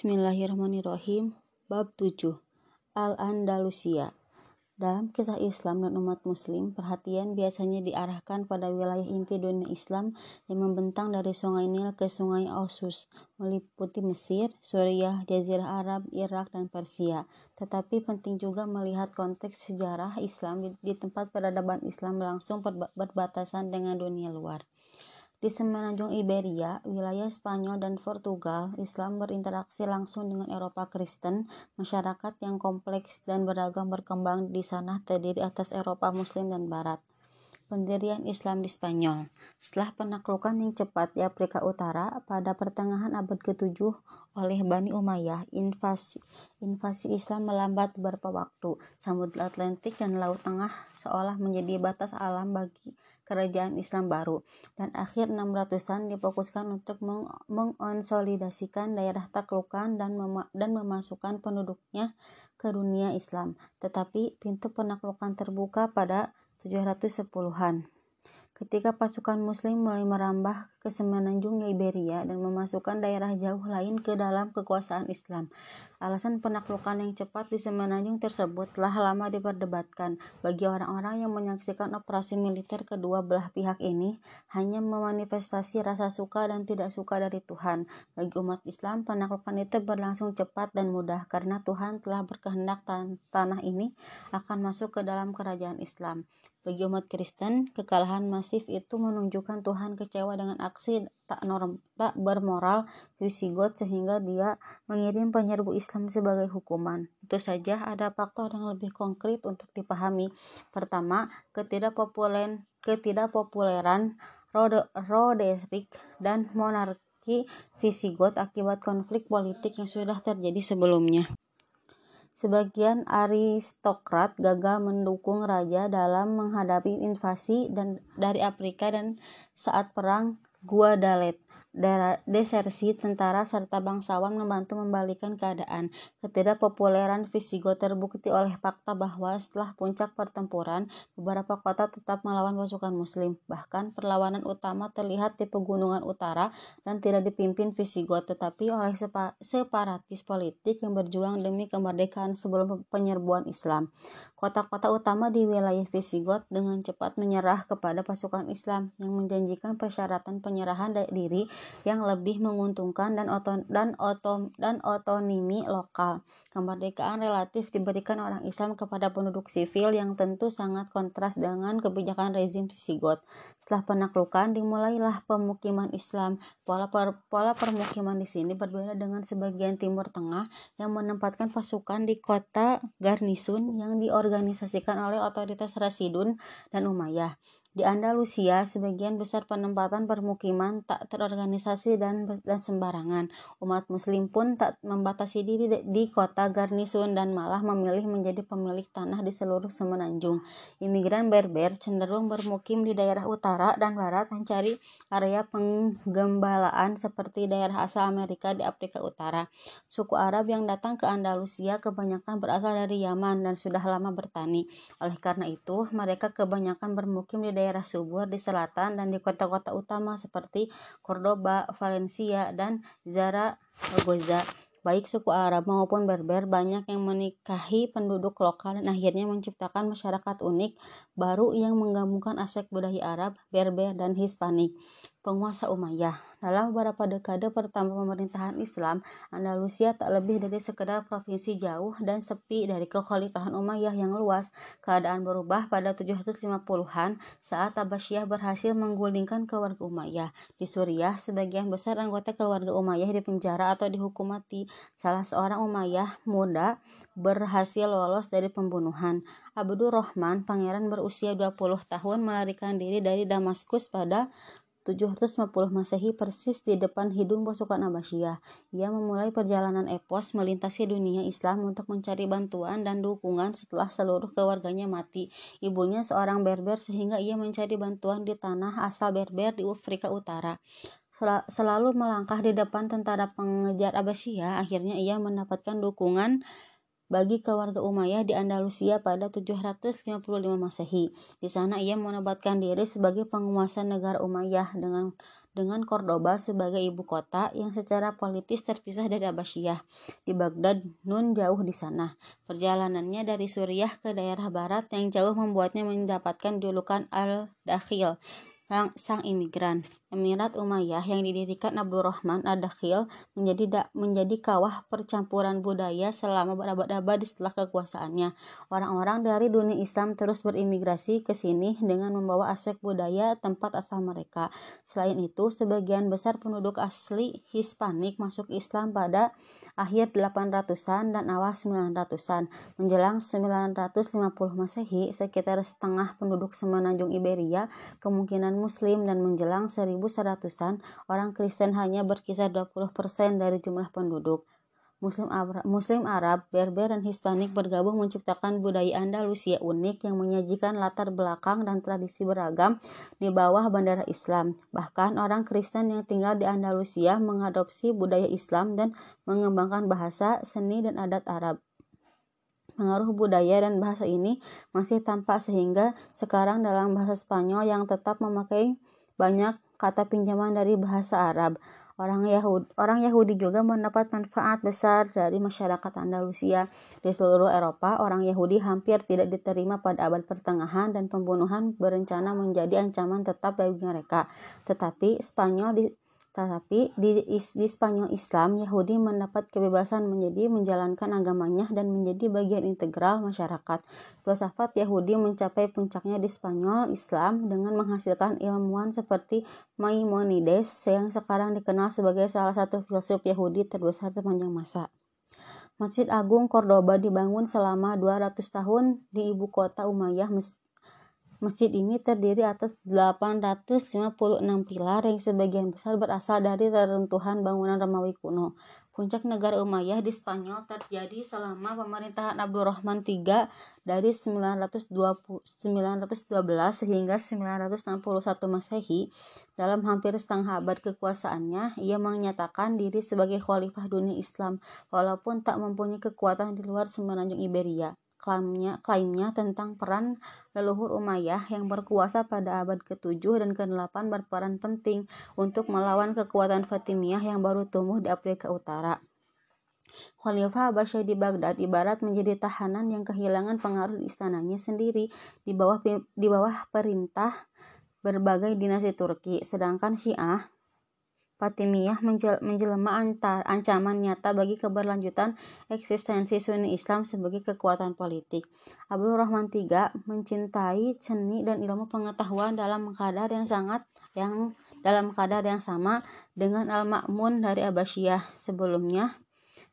Bismillahirrahmanirrahim. Bab 7. Al-Andalusia. Dalam kisah Islam dan umat muslim, perhatian biasanya diarahkan pada wilayah inti dunia Islam yang membentang dari Sungai Nil ke Sungai Osus, meliputi Mesir, Suriah, Jazirah Arab, Irak, dan Persia. Tetapi penting juga melihat konteks sejarah Islam di, tempat peradaban Islam langsung berbatasan dengan dunia luar. Di semenanjung Iberia, wilayah Spanyol dan Portugal, Islam berinteraksi langsung dengan Eropa Kristen. Masyarakat yang kompleks dan beragam berkembang di sana terdiri atas Eropa Muslim dan Barat. Pendirian Islam di Spanyol Setelah penaklukan yang cepat di Afrika Utara pada pertengahan abad ke-7 oleh Bani Umayyah, invasi, invasi Islam melambat beberapa waktu. Samudra Atlantik dan Laut Tengah seolah menjadi batas alam bagi kerajaan Islam baru dan akhir 600-an difokuskan untuk mengonsolidasikan daerah taklukan dan mem dan memasukkan penduduknya ke dunia Islam. Tetapi pintu penaklukan terbuka pada 710-an. Ketika pasukan muslim mulai merambah ke semenanjung Iberia dan memasukkan daerah jauh lain ke dalam kekuasaan Islam. Alasan penaklukan yang cepat di semenanjung tersebut telah lama diperdebatkan. Bagi orang-orang yang menyaksikan operasi militer kedua belah pihak ini, hanya memanifestasi rasa suka dan tidak suka dari Tuhan. Bagi umat Islam, penaklukan itu berlangsung cepat dan mudah karena Tuhan telah berkehendak tan tanah ini akan masuk ke dalam kerajaan Islam. Bagi umat Kristen, kekalahan masif itu menunjukkan Tuhan kecewa dengan aksi tak norm, tak bermoral Visigot sehingga dia mengirim penyerbu Islam sebagai hukuman. Itu saja ada faktor yang lebih konkret untuk dipahami. Pertama, ketidakpopuleran ketidakpopuleran Roderick dan monarki Visigot akibat konflik politik yang sudah terjadi sebelumnya. Sebagian aristokrat gagal mendukung raja dalam menghadapi invasi dan dari Afrika dan saat perang Guadalete desersi tentara serta bangsawan membantu membalikan keadaan. Ketidakpopuleran Visigot terbukti oleh fakta bahwa setelah puncak pertempuran, beberapa kota tetap melawan pasukan muslim. Bahkan perlawanan utama terlihat di pegunungan utara dan tidak dipimpin Visigot, tetapi oleh separatis politik yang berjuang demi kemerdekaan sebelum penyerbuan Islam. Kota-kota utama di wilayah Visigot dengan cepat menyerah kepada pasukan Islam yang menjanjikan persyaratan penyerahan diri yang lebih menguntungkan dan oto, dan oto, dan otonomi lokal. Kemerdekaan relatif diberikan orang Islam kepada penduduk sivil yang tentu sangat kontras dengan kebijakan rezim Visigot. Setelah penaklukan dimulailah pemukiman Islam. Pola per, pola permukiman di sini berbeda dengan sebagian timur tengah yang menempatkan pasukan di kota garnisun yang diorganisasikan oleh otoritas Rasidun dan Umayyah. Di Andalusia, sebagian besar penempatan permukiman tak terorganisasi dan, dan sembarangan. Umat muslim pun tak membatasi diri di kota garnisun dan malah memilih menjadi pemilik tanah di seluruh semenanjung. Imigran Berber cenderung bermukim di daerah utara dan barat mencari area penggembalaan seperti daerah asal Amerika di Afrika Utara. Suku Arab yang datang ke Andalusia kebanyakan berasal dari Yaman dan sudah lama bertani. Oleh karena itu, mereka kebanyakan bermukim di daerah subur di selatan dan di kota-kota utama seperti Cordoba, Valencia, dan Zaragoza. Baik suku Arab maupun Berber banyak yang menikahi penduduk lokal dan akhirnya menciptakan masyarakat unik baru yang menggabungkan aspek budaya Arab, Berber, dan Hispanik. Penguasa Umayyah dalam beberapa dekade pertama pemerintahan Islam, Andalusia tak lebih dari sekedar provinsi jauh dan sepi dari kekhalifahan Umayyah yang luas. Keadaan berubah pada 750-an saat Abbasiyah berhasil menggulingkan keluarga Umayyah. Di Suriah, sebagian besar anggota keluarga Umayyah dipenjara atau dihukum mati. Salah seorang Umayyah muda berhasil lolos dari pembunuhan. Abdul Rahman, pangeran berusia 20 tahun, melarikan diri dari Damaskus pada 750 Masehi persis di depan hidung pasukan Abbasiyah. Ia memulai perjalanan epos melintasi dunia Islam untuk mencari bantuan dan dukungan setelah seluruh keluarganya mati. Ibunya seorang Berber sehingga ia mencari bantuan di tanah asal Berber di Afrika Utara selalu melangkah di depan tentara pengejar Abbasiyah, akhirnya ia mendapatkan dukungan bagi keluarga Umayyah di Andalusia pada 755 Masehi. Di sana ia menobatkan diri sebagai penguasa negara Umayyah dengan dengan Cordoba sebagai ibu kota yang secara politis terpisah dari Abbasiyah. Di Baghdad, Nun jauh di sana. Perjalanannya dari Suriah ke daerah barat yang jauh membuatnya mendapatkan julukan Al-Dakhil, sang imigran. Emirat Umayyah yang didirikan Abdurrahman Ad-Dakhil menjadi da, menjadi kawah percampuran budaya selama berabad-abad setelah kekuasaannya. Orang-orang dari dunia Islam terus berimigrasi ke sini dengan membawa aspek budaya tempat asal mereka. Selain itu, sebagian besar penduduk asli Hispanik masuk Islam pada akhir 800-an dan awal 900-an. Menjelang 950 Masehi, sekitar setengah penduduk semenanjung Iberia kemungkinan muslim dan menjelang 1000 1100-an, orang Kristen hanya berkisar 20% dari jumlah penduduk. Muslim Arab, Muslim Berber, dan Hispanik bergabung menciptakan budaya Andalusia unik yang menyajikan latar belakang dan tradisi beragam di bawah bandara Islam. Bahkan orang Kristen yang tinggal di Andalusia mengadopsi budaya Islam dan mengembangkan bahasa, seni, dan adat Arab. Pengaruh budaya dan bahasa ini masih tampak sehingga sekarang dalam bahasa Spanyol yang tetap memakai banyak kata pinjaman dari bahasa Arab. Orang Yahudi, orang Yahudi juga mendapat manfaat besar dari masyarakat Andalusia. Di seluruh Eropa, orang Yahudi hampir tidak diterima pada abad pertengahan dan pembunuhan berencana menjadi ancaman tetap bagi mereka. Tetapi Spanyol di tetapi di, di Spanyol Islam, Yahudi mendapat kebebasan menjadi menjalankan agamanya dan menjadi bagian integral masyarakat. Filsafat Yahudi mencapai puncaknya di Spanyol Islam dengan menghasilkan ilmuwan seperti Maimonides yang sekarang dikenal sebagai salah satu filsuf Yahudi terbesar sepanjang masa. Masjid Agung Cordoba dibangun selama 200 tahun di ibu kota Umayyah Masjid ini terdiri atas 856 pilar yang sebagian besar berasal dari reruntuhan bangunan Romawi kuno. Puncak negara Umayyah di Spanyol terjadi selama pemerintahan Abdurrahman III dari 920, 912 hingga 961 Masehi. Dalam hampir setengah abad kekuasaannya, ia menyatakan diri sebagai khalifah dunia Islam walaupun tak mempunyai kekuatan di luar semenanjung Iberia klaimnya, klaimnya tentang peran leluhur Umayyah yang berkuasa pada abad ke-7 dan ke-8 berperan penting untuk melawan kekuatan Fatimiyah yang baru tumbuh di Afrika Utara. Khalifah Abbasiyah di Baghdad ibarat menjadi tahanan yang kehilangan pengaruh di istananya sendiri di bawah di bawah perintah berbagai dinasti Turki, sedangkan Syiah Fatimiyah menjelma ancaman nyata bagi keberlanjutan eksistensi Sunni Islam sebagai kekuatan politik. Abdul Rahman III mencintai seni dan ilmu pengetahuan dalam kadar yang sangat yang dalam kadar yang sama dengan Al-Ma'mun dari Abbasiyah sebelumnya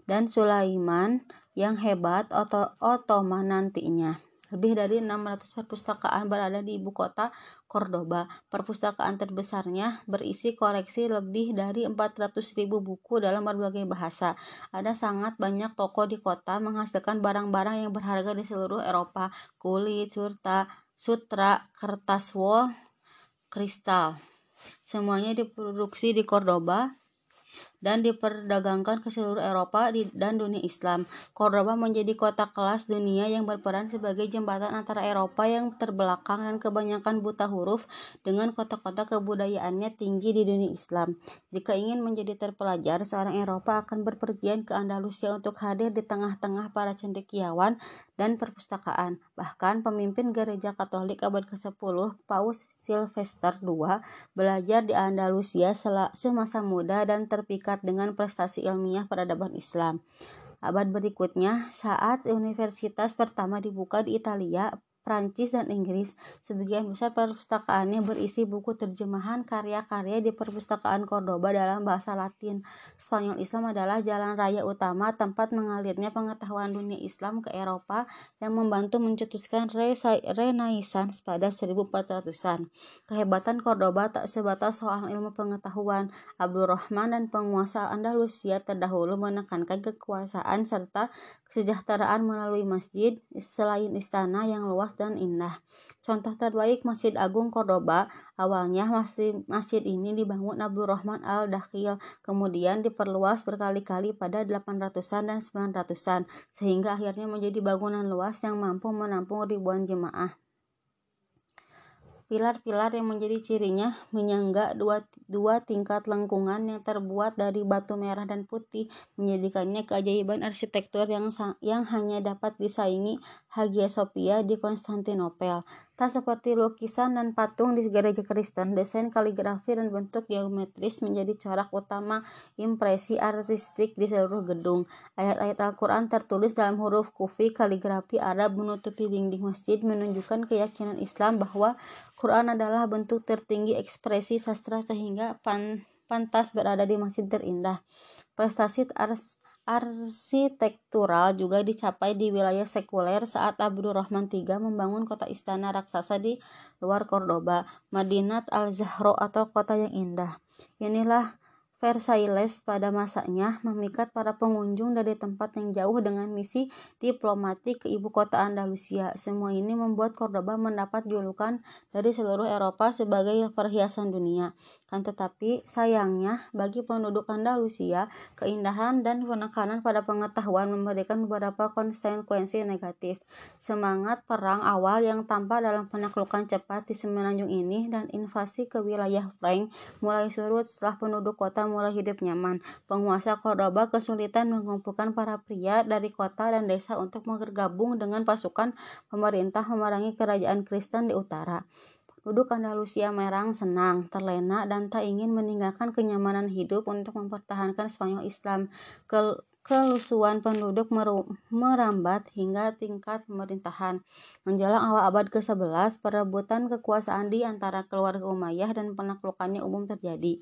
dan Sulaiman yang hebat Ottoman nantinya. Lebih dari 600 perpustakaan berada di ibu kota Cordoba. Perpustakaan terbesarnya berisi koleksi lebih dari 400.000 buku dalam berbagai bahasa. Ada sangat banyak toko di kota menghasilkan barang-barang yang berharga di seluruh Eropa. Kulit, surta, sutra, kertas wol, kristal. Semuanya diproduksi di Cordoba dan diperdagangkan ke seluruh Eropa dan dunia Islam. Cordoba menjadi kota kelas dunia yang berperan sebagai jembatan antara Eropa yang terbelakang dan kebanyakan buta huruf dengan kota-kota kebudayaannya tinggi di dunia Islam. Jika ingin menjadi terpelajar, seorang Eropa akan berpergian ke Andalusia untuk hadir di tengah-tengah para cendekiawan dan perpustakaan. Bahkan pemimpin gereja Katolik abad ke-10, Paus Sylvester II, belajar di Andalusia semasa muda dan terpikat dengan prestasi ilmiah peradaban Islam. Abad berikutnya, saat universitas pertama dibuka di Italia, Prancis, dan Inggris. Sebagian besar perpustakaannya berisi buku terjemahan karya-karya di perpustakaan Cordoba dalam bahasa Latin. Spanyol Islam adalah jalan raya utama tempat mengalirnya pengetahuan dunia Islam ke Eropa yang membantu mencetuskan Renaissance pada 1400-an. Kehebatan Cordoba tak sebatas soal ilmu pengetahuan. Abdurrahman dan penguasa Andalusia terdahulu menekankan kekuasaan serta kesejahteraan melalui masjid selain istana yang luas dan indah. Contoh terbaik Masjid Agung Cordoba, awalnya masjid, masjid ini dibangun Abdurrahman al-Dakhil, kemudian diperluas berkali-kali pada 800-an dan 900-an, sehingga akhirnya menjadi bangunan luas yang mampu menampung ribuan jemaah. Pilar-pilar yang menjadi cirinya menyangga dua, dua tingkat lengkungan yang terbuat dari batu merah dan putih, menjadikannya keajaiban arsitektur yang, yang hanya dapat disaingi Hagia Sophia di Konstantinopel. Tak seperti lukisan dan patung di gereja Kristen, desain kaligrafi dan bentuk geometris menjadi corak utama impresi artistik di seluruh gedung. Ayat-ayat Al-Quran tertulis dalam huruf kufi kaligrafi Arab menutupi dinding masjid menunjukkan keyakinan Islam bahwa Quran adalah bentuk tertinggi ekspresi sastra sehingga pan pantas berada di masjid terindah. Prestasi ars arsitektural juga dicapai di wilayah sekuler saat Abdurrahman III membangun kota istana raksasa di luar Cordoba, Madinat al-Zahro atau kota yang indah. Inilah Versailles pada masanya memikat para pengunjung dari tempat yang jauh dengan misi diplomatik ke ibu kota Andalusia. Semua ini membuat Cordoba mendapat julukan dari seluruh Eropa sebagai perhiasan dunia. Kan tetapi sayangnya bagi penduduk Andalusia, keindahan dan penekanan pada pengetahuan memberikan beberapa konsekuensi negatif. Semangat perang awal yang tampak dalam penaklukan cepat di semenanjung ini dan invasi ke wilayah Frank mulai surut setelah penduduk kota mulai hidup nyaman. Penguasa Cordoba kesulitan mengumpulkan para pria dari kota dan desa untuk bergabung dengan pasukan pemerintah memerangi kerajaan Kristen di utara. Penduduk Andalusia merang senang, terlena, dan tak ingin meninggalkan kenyamanan hidup untuk mempertahankan Spanyol Islam. Ke kelusuan penduduk merambat hingga tingkat pemerintahan. Menjelang awal abad ke-11, perebutan kekuasaan di antara keluarga Umayyah dan penaklukannya umum terjadi.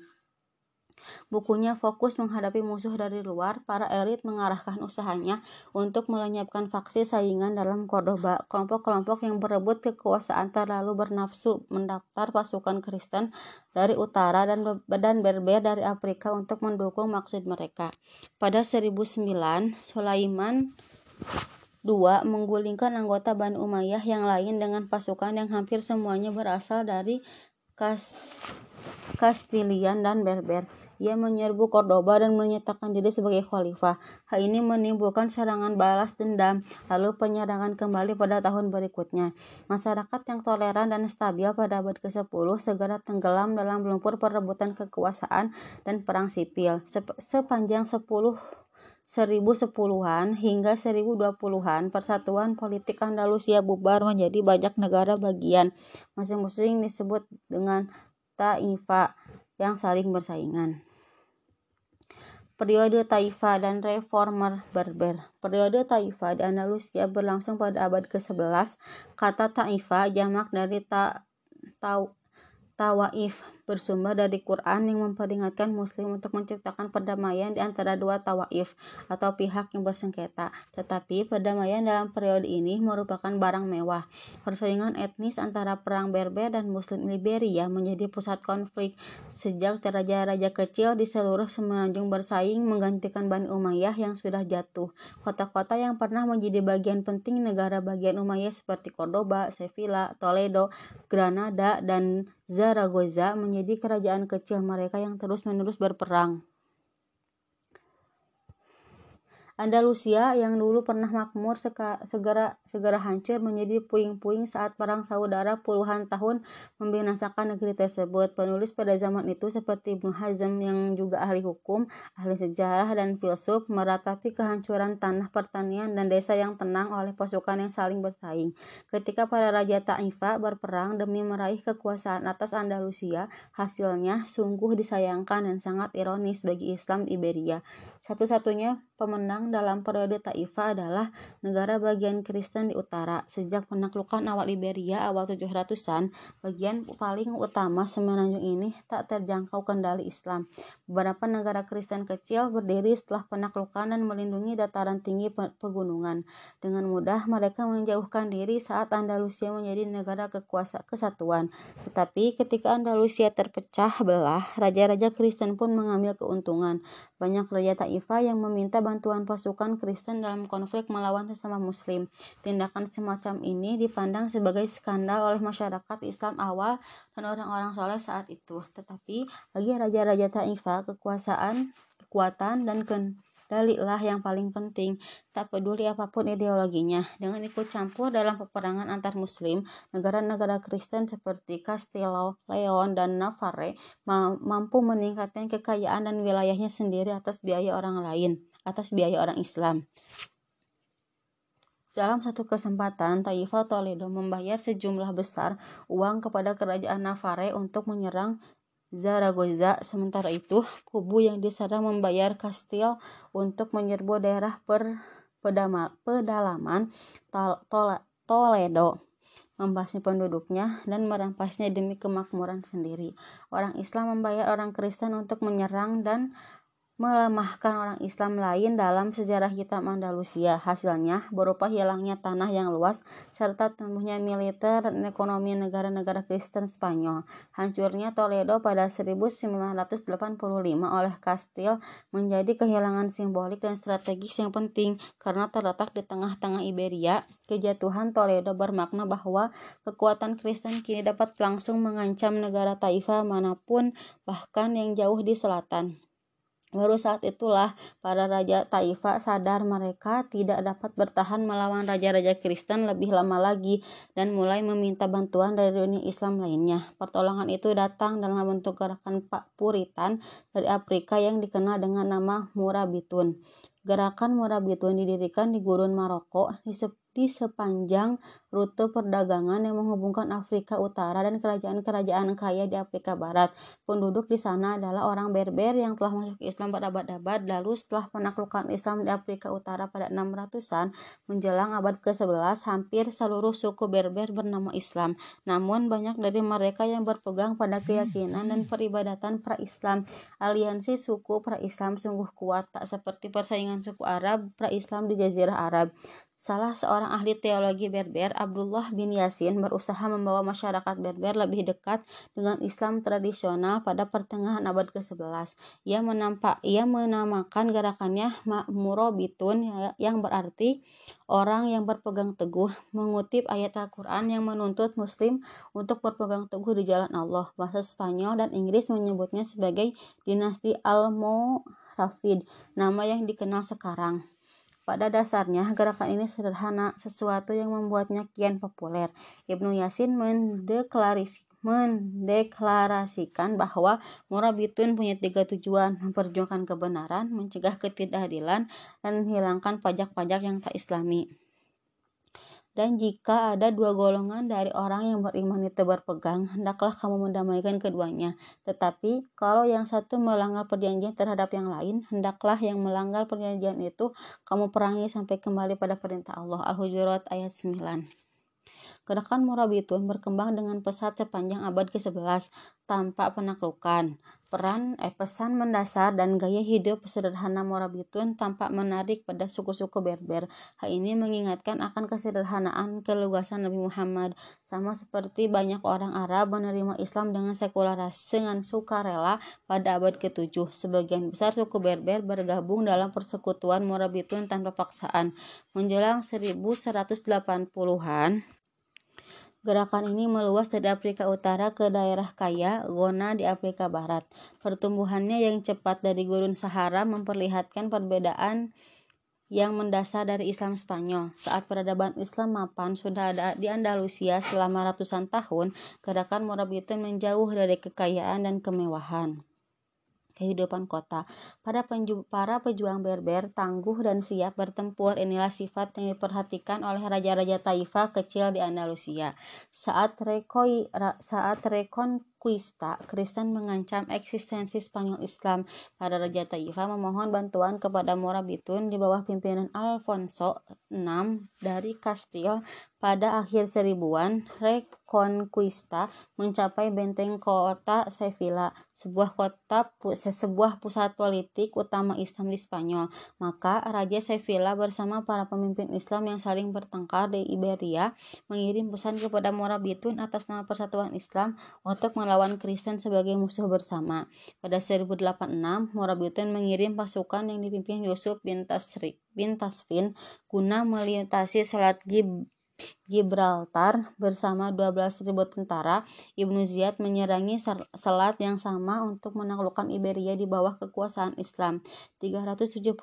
Bukunya fokus menghadapi musuh dari luar, para elit mengarahkan usahanya untuk melenyapkan faksi saingan dalam Cordoba. Kelompok-kelompok yang berebut kekuasaan terlalu bernafsu mendaftar pasukan Kristen dari utara dan dan berber dari Afrika untuk mendukung maksud mereka. Pada 1009, Sulaiman II menggulingkan anggota Bani Umayyah yang lain dengan pasukan yang hampir semuanya berasal dari Kas Kastilian dan Berber. Ia menyerbu Cordoba dan menyatakan diri sebagai khalifah. Hal ini menimbulkan serangan balas dendam, lalu penyerangan kembali pada tahun berikutnya. Masyarakat yang toleran dan stabil pada abad ke-10 segera tenggelam dalam lumpur perebutan kekuasaan dan perang sipil. Sepanjang 10 1010-an hingga 1020-an, persatuan politik Andalusia bubar menjadi banyak negara bagian. Masing-masing disebut dengan Taifa yang saling bersaingan. Periode Taifa dan Reformer Berber. Periode Taifa di Andalusia berlangsung pada abad ke-11. Kata Taifa jamak dari ta, tau, Tawaif bersumber dari Quran yang memperingatkan muslim untuk menciptakan perdamaian di antara dua tawaif atau pihak yang bersengketa. Tetapi perdamaian dalam periode ini merupakan barang mewah. Persaingan etnis antara perang Berber dan Muslim Liberia menjadi pusat konflik sejak raja-raja kecil di seluruh semenanjung bersaing menggantikan Bani Umayyah yang sudah jatuh. Kota-kota yang pernah menjadi bagian penting negara bagian Umayyah seperti Cordoba, Sevilla, Toledo, Granada, dan Zaragoza menjadi kerajaan kecil mereka yang terus-menerus berperang. Andalusia yang dulu pernah makmur segera segera hancur menjadi puing-puing saat perang saudara puluhan tahun membinasakan negeri tersebut. Penulis pada zaman itu seperti Ibnu Hazm yang juga ahli hukum, ahli sejarah dan filsuf meratapi kehancuran tanah pertanian dan desa yang tenang oleh pasukan yang saling bersaing. Ketika para raja Ta'ifa berperang demi meraih kekuasaan atas Andalusia, hasilnya sungguh disayangkan dan sangat ironis bagi Islam Iberia. Satu-satunya pemenang dalam periode Taifa adalah negara bagian Kristen di utara. Sejak penaklukan awal Iberia awal 700-an, bagian paling utama semenanjung ini tak terjangkau kendali Islam. Beberapa negara Kristen kecil berdiri setelah penaklukan dan melindungi dataran tinggi pegunungan. Dengan mudah mereka menjauhkan diri saat Andalusia menjadi negara kekuasaan kesatuan. Tetapi ketika Andalusia terpecah belah, raja-raja Kristen pun mengambil keuntungan. Banyak raja Taifah yang meminta bantuan pasukan Kristen dalam konflik melawan sesama muslim. Tindakan semacam ini dipandang sebagai skandal oleh masyarakat Islam awal dan orang-orang soleh saat itu. Tetapi bagi raja-raja Taifah, kekuasaan, kekuatan, dan Dalilah yang paling penting, tak peduli apa pun ideologinya. Dengan ikut campur dalam peperangan antar muslim, negara-negara Kristen seperti Castile, Leon, dan Navarre mampu meningkatkan kekayaan dan wilayahnya sendiri atas biaya orang lain, atas biaya orang Islam. Dalam satu kesempatan, Taifa Toledo membayar sejumlah besar uang kepada kerajaan Navarre untuk menyerang Zaragoza. Sementara itu, kubu yang diserang membayar Kastil untuk menyerbu daerah per pedalaman Toledo membasmi penduduknya dan merampasnya demi kemakmuran sendiri. Orang Islam membayar orang Kristen untuk menyerang dan melemahkan orang Islam lain dalam sejarah hitam Andalusia. Hasilnya berupa hilangnya tanah yang luas serta tumbuhnya militer dan ekonomi negara-negara Kristen Spanyol. Hancurnya Toledo pada 1985 oleh Castile menjadi kehilangan simbolik dan strategis yang penting karena terletak di tengah-tengah Iberia. Kejatuhan Toledo bermakna bahwa kekuatan Kristen kini dapat langsung mengancam negara Taifa mana pun bahkan yang jauh di selatan. Baru saat itulah para raja Taifa sadar mereka tidak dapat bertahan melawan raja-raja Kristen lebih lama lagi dan mulai meminta bantuan dari dunia Islam lainnya. Pertolongan itu datang dalam bentuk gerakan Pak Puritan dari Afrika yang dikenal dengan nama Murabitun. Gerakan Murabitun didirikan di gurun Maroko di di sepanjang rute perdagangan yang menghubungkan Afrika Utara dan kerajaan-kerajaan kaya di Afrika Barat. Penduduk di sana adalah orang Berber yang telah masuk Islam pada abad-abad lalu setelah penaklukan Islam di Afrika Utara pada 600-an menjelang abad ke-11 hampir seluruh suku Berber bernama Islam. Namun banyak dari mereka yang berpegang pada keyakinan dan peribadatan pra-Islam. Aliansi suku pra-Islam sungguh kuat tak seperti persaingan suku Arab pra-Islam di Jazirah Arab. Salah seorang ahli teologi Berber, Abdullah bin Yasin, berusaha membawa masyarakat Berber lebih dekat dengan Islam tradisional pada pertengahan abad ke-11. Ia menampak ia menamakan gerakannya Makmurobitun yang berarti orang yang berpegang teguh, mengutip ayat Al-Qur'an yang menuntut muslim untuk berpegang teguh di jalan Allah. Bahasa Spanyol dan Inggris menyebutnya sebagai dinasti Almoravid, nama yang dikenal sekarang. Pada dasarnya, gerakan ini sederhana, sesuatu yang membuatnya kian populer. Ibnu Yasin mendeklarasikan bahwa Murabitun punya tiga tujuan, memperjuangkan kebenaran, mencegah ketidakadilan, dan menghilangkan pajak-pajak yang tak islami. Dan jika ada dua golongan dari orang yang beriman itu berpegang, hendaklah kamu mendamaikan keduanya. Tetapi kalau yang satu melanggar perjanjian terhadap yang lain, hendaklah yang melanggar perjanjian itu kamu perangi sampai kembali pada perintah Allah. Al-Hujurat ayat 9. Gerakan Murabitun berkembang dengan pesat sepanjang abad ke-11 tanpa penaklukan. Peran eh, pesan mendasar dan gaya hidup sederhana Murabitun tampak menarik pada suku-suku Berber. Hal ini mengingatkan akan kesederhanaan keluasan Nabi Muhammad. Sama seperti banyak orang Arab menerima Islam dengan sekularisasi dengan sukarela pada abad ke-7. Sebagian besar suku Berber bergabung dalam persekutuan Murabitun tanpa paksaan. Menjelang 1180-an, Gerakan ini meluas dari Afrika Utara ke daerah kaya, Gona di Afrika Barat. Pertumbuhannya yang cepat dari gurun Sahara memperlihatkan perbedaan yang mendasar dari Islam Spanyol. Saat peradaban Islam mapan sudah ada di Andalusia selama ratusan tahun, gerakan Morabitun menjauh dari kekayaan dan kemewahan kehidupan kota. Para, para pejuang Berber tangguh dan siap bertempur inilah sifat yang diperhatikan oleh raja-raja Taifa kecil di Andalusia. Saat rekoi, saat rekon Kuista, Kristen mengancam eksistensi Spanyol Islam. Para Raja Taifa memohon bantuan kepada Morabitun di bawah pimpinan Alfonso VI dari Kastil pada akhir seribuan. Reconquista mencapai benteng kota Sevilla, sebuah kota sebuah pusat politik utama Islam di Spanyol. Maka Raja Sevilla bersama para pemimpin Islam yang saling bertengkar di Iberia mengirim pesan kepada Morabitun atas nama Persatuan Islam untuk melawan Kristen sebagai musuh bersama. Pada 1086, Morabitun mengirim pasukan yang dipimpin Yusuf bin, Tasrik, bin Tasfin guna melintasi Selat Gib Gibraltar bersama 12.000 tentara, Ibnu Ziyad menyerangi selat yang sama untuk menaklukkan Iberia di bawah kekuasaan Islam 375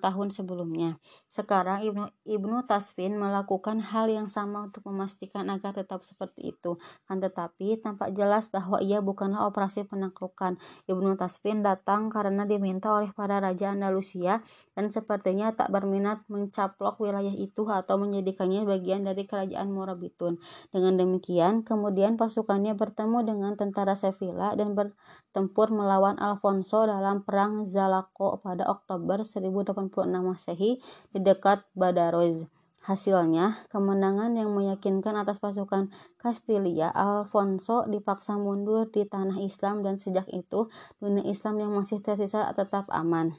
tahun sebelumnya. Sekarang Ibnu, Ibnu Tasfin melakukan hal yang sama untuk memastikan agar tetap seperti itu. Kan tetapi tampak jelas bahwa ia bukanlah operasi penaklukan. Ibnu Tasfin datang karena diminta oleh para raja Andalusia dan sepertinya tak berminat mencaplok wilayah itu atau menjadikannya bagian dari kerajaan Morabitun. Dengan demikian, kemudian pasukannya bertemu dengan tentara Sevilla dan bertempur melawan Alfonso dalam perang Zalaco pada Oktober 1086 Masehi di dekat Badaroz. Hasilnya, kemenangan yang meyakinkan atas pasukan Kastilia, Alfonso dipaksa mundur di tanah Islam dan sejak itu dunia Islam yang masih tersisa tetap aman.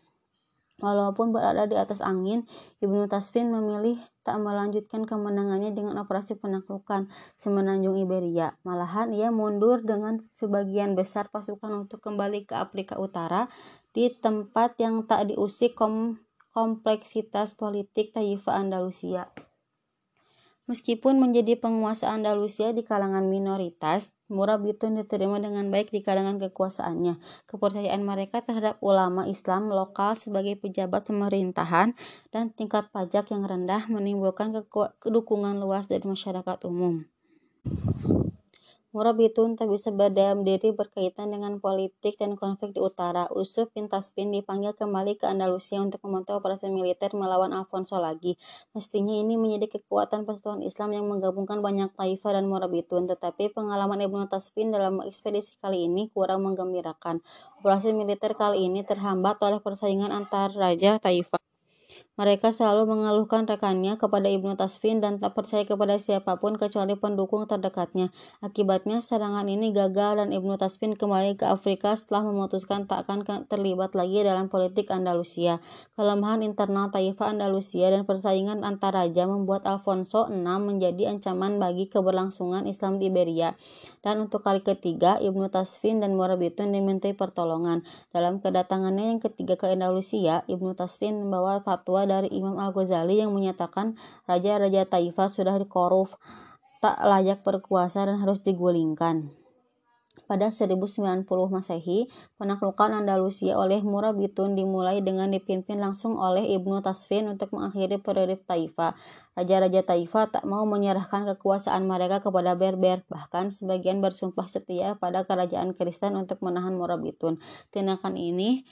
Walaupun berada di atas angin, Ibnu Tasfin memilih tak melanjutkan kemenangannya dengan operasi penaklukan semenanjung Iberia. Malahan ia mundur dengan sebagian besar pasukan untuk kembali ke Afrika Utara di tempat yang tak diusik kom kompleksitas politik Taifa Andalusia. Meskipun menjadi penguasa Andalusia di kalangan minoritas, Murabitun diterima dengan baik di kalangan kekuasaannya. Kepercayaan mereka terhadap ulama Islam lokal sebagai pejabat pemerintahan dan tingkat pajak yang rendah menimbulkan kedukungan luas dari masyarakat umum. Murabitun tak bisa berdiam diri berkaitan dengan politik dan konflik di utara. Usuf bin Tasbin dipanggil kembali ke Andalusia untuk memantau operasi militer melawan Alfonso lagi. Mestinya ini menjadi kekuatan persatuan Islam yang menggabungkan banyak taifah dan Murabitun, tetapi pengalaman Ibnu Tasbin dalam ekspedisi kali ini kurang menggembirakan. Operasi militer kali ini terhambat oleh persaingan antar raja taifah. Mereka selalu mengeluhkan rekannya kepada Ibnu Tasfin dan tak percaya kepada siapa pun kecuali pendukung terdekatnya. Akibatnya serangan ini gagal dan Ibnu Tasfin kembali ke Afrika setelah memutuskan tak akan terlibat lagi dalam politik Andalusia. Kelemahan internal Taifah Andalusia dan persaingan antar raja membuat Alfonso VI menjadi ancaman bagi keberlangsungan Islam di Iberia. Dan untuk kali ketiga, Ibnu Tasfin dan Morabitun dimintai pertolongan. Dalam kedatangannya yang ketiga ke Andalusia, Ibnu Tasfin membawa fatwa dari Imam Al-Ghazali yang menyatakan raja-raja Taifah sudah dikorup, tak layak berkuasa dan harus digulingkan. Pada 1090 Masehi, penaklukan Andalusia oleh Murabitun dimulai dengan dipimpin langsung oleh Ibnu Tasfin untuk mengakhiri periode Taifah. Raja-raja Taifah tak mau menyerahkan kekuasaan mereka kepada Berber, bahkan sebagian bersumpah setia pada kerajaan Kristen untuk menahan Murabitun. Tindakan ini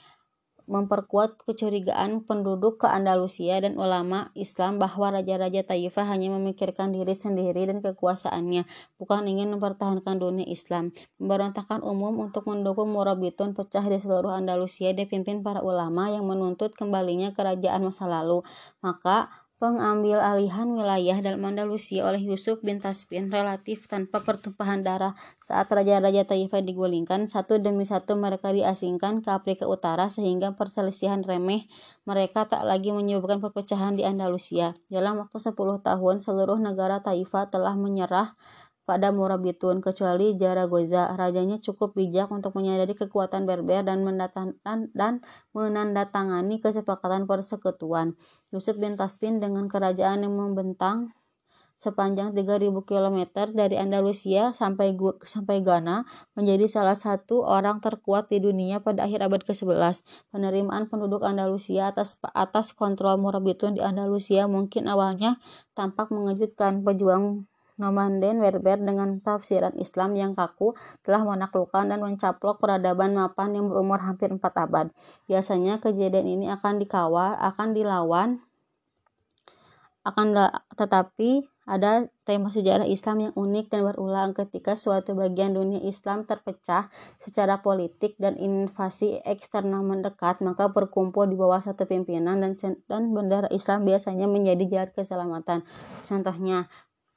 memperkuat kecurigaan penduduk ke Andalusia dan ulama Islam bahwa raja-raja Taifah hanya memikirkan diri sendiri dan kekuasaannya, bukan ingin mempertahankan dunia Islam. Pemberontakan umum untuk mendukung Murabitun pecah di seluruh Andalusia dipimpin para ulama yang menuntut kembalinya kerajaan masa lalu. Maka pengambil alihan wilayah dalam Andalusia oleh Yusuf bin Tasbin relatif tanpa pertumpahan darah saat raja-raja Taifah digulingkan satu demi satu mereka diasingkan ke Afrika Utara sehingga perselisihan remeh mereka tak lagi menyebabkan perpecahan di Andalusia. Dalam waktu 10 tahun seluruh negara Taifah telah menyerah pada Murabitun kecuali Jaragoza. Rajanya cukup bijak untuk menyadari kekuatan Berber dan, dan menandatangani kesepakatan persekutuan. Yusuf bin Taspin dengan kerajaan yang membentang sepanjang 3000 km dari Andalusia sampai sampai Ghana menjadi salah satu orang terkuat di dunia pada akhir abad ke-11. Penerimaan penduduk Andalusia atas atas kontrol Murabitun di Andalusia mungkin awalnya tampak mengejutkan pejuang Nomanden Berber dengan tafsiran Islam yang kaku telah menaklukkan dan mencaplok peradaban mapan yang berumur hampir empat abad. Biasanya kejadian ini akan dikawal, akan dilawan, akan tetapi ada tema sejarah Islam yang unik dan berulang ketika suatu bagian dunia Islam terpecah secara politik dan invasi eksternal mendekat, maka berkumpul di bawah satu pimpinan dan, dan bendera Islam biasanya menjadi jahat keselamatan. Contohnya,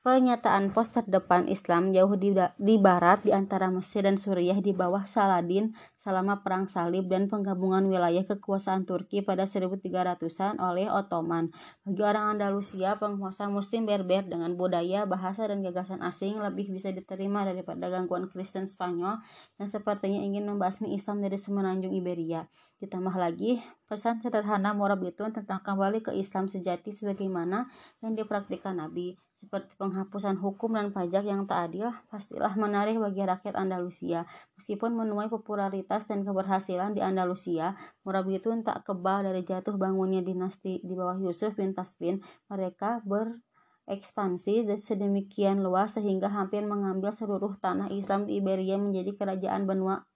Pernyataan pos terdepan Islam jauh di, di barat di antara Mesir dan Suriah di bawah Saladin selama Perang Salib dan penggabungan wilayah kekuasaan Turki pada 1300-an oleh Ottoman. Bagi orang Andalusia, penguasa muslim Berber dengan budaya, bahasa, dan gagasan asing lebih bisa diterima daripada gangguan Kristen Spanyol yang sepertinya ingin membasmi Islam dari semenanjung Iberia. Ditambah lagi, pesan sederhana Morabitun tentang kembali ke Islam sejati sebagaimana yang dipraktikkan Nabi seperti penghapusan hukum dan pajak yang tak adil, pastilah menarik bagi rakyat Andalusia. Meskipun menuai popularitas dan keberhasilan di Andalusia, Murabitun tak kebal dari jatuh bangunnya dinasti di bawah Yusuf bin Tasbin. Mereka berekspansi sedemikian luas sehingga hampir mengambil seluruh tanah Islam di Iberia menjadi kerajaan benua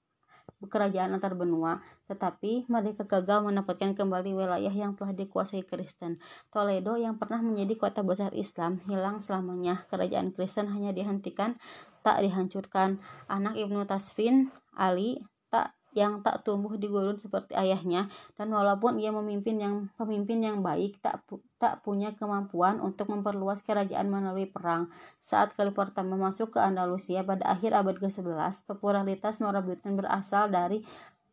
kerajaan antar benua, tetapi mereka gagal mendapatkan kembali wilayah yang telah dikuasai Kristen. Toledo yang pernah menjadi kota besar Islam hilang selamanya. Kerajaan Kristen hanya dihentikan, tak dihancurkan. Anak Ibnu Tasfin, Ali, yang tak tumbuh di gurun seperti ayahnya dan walaupun ia memimpin yang pemimpin yang baik tak tak punya kemampuan untuk memperluas kerajaan melalui perang. Saat kali pertama masuk ke Andalusia pada akhir abad ke-11, popularitas Morabitan berasal dari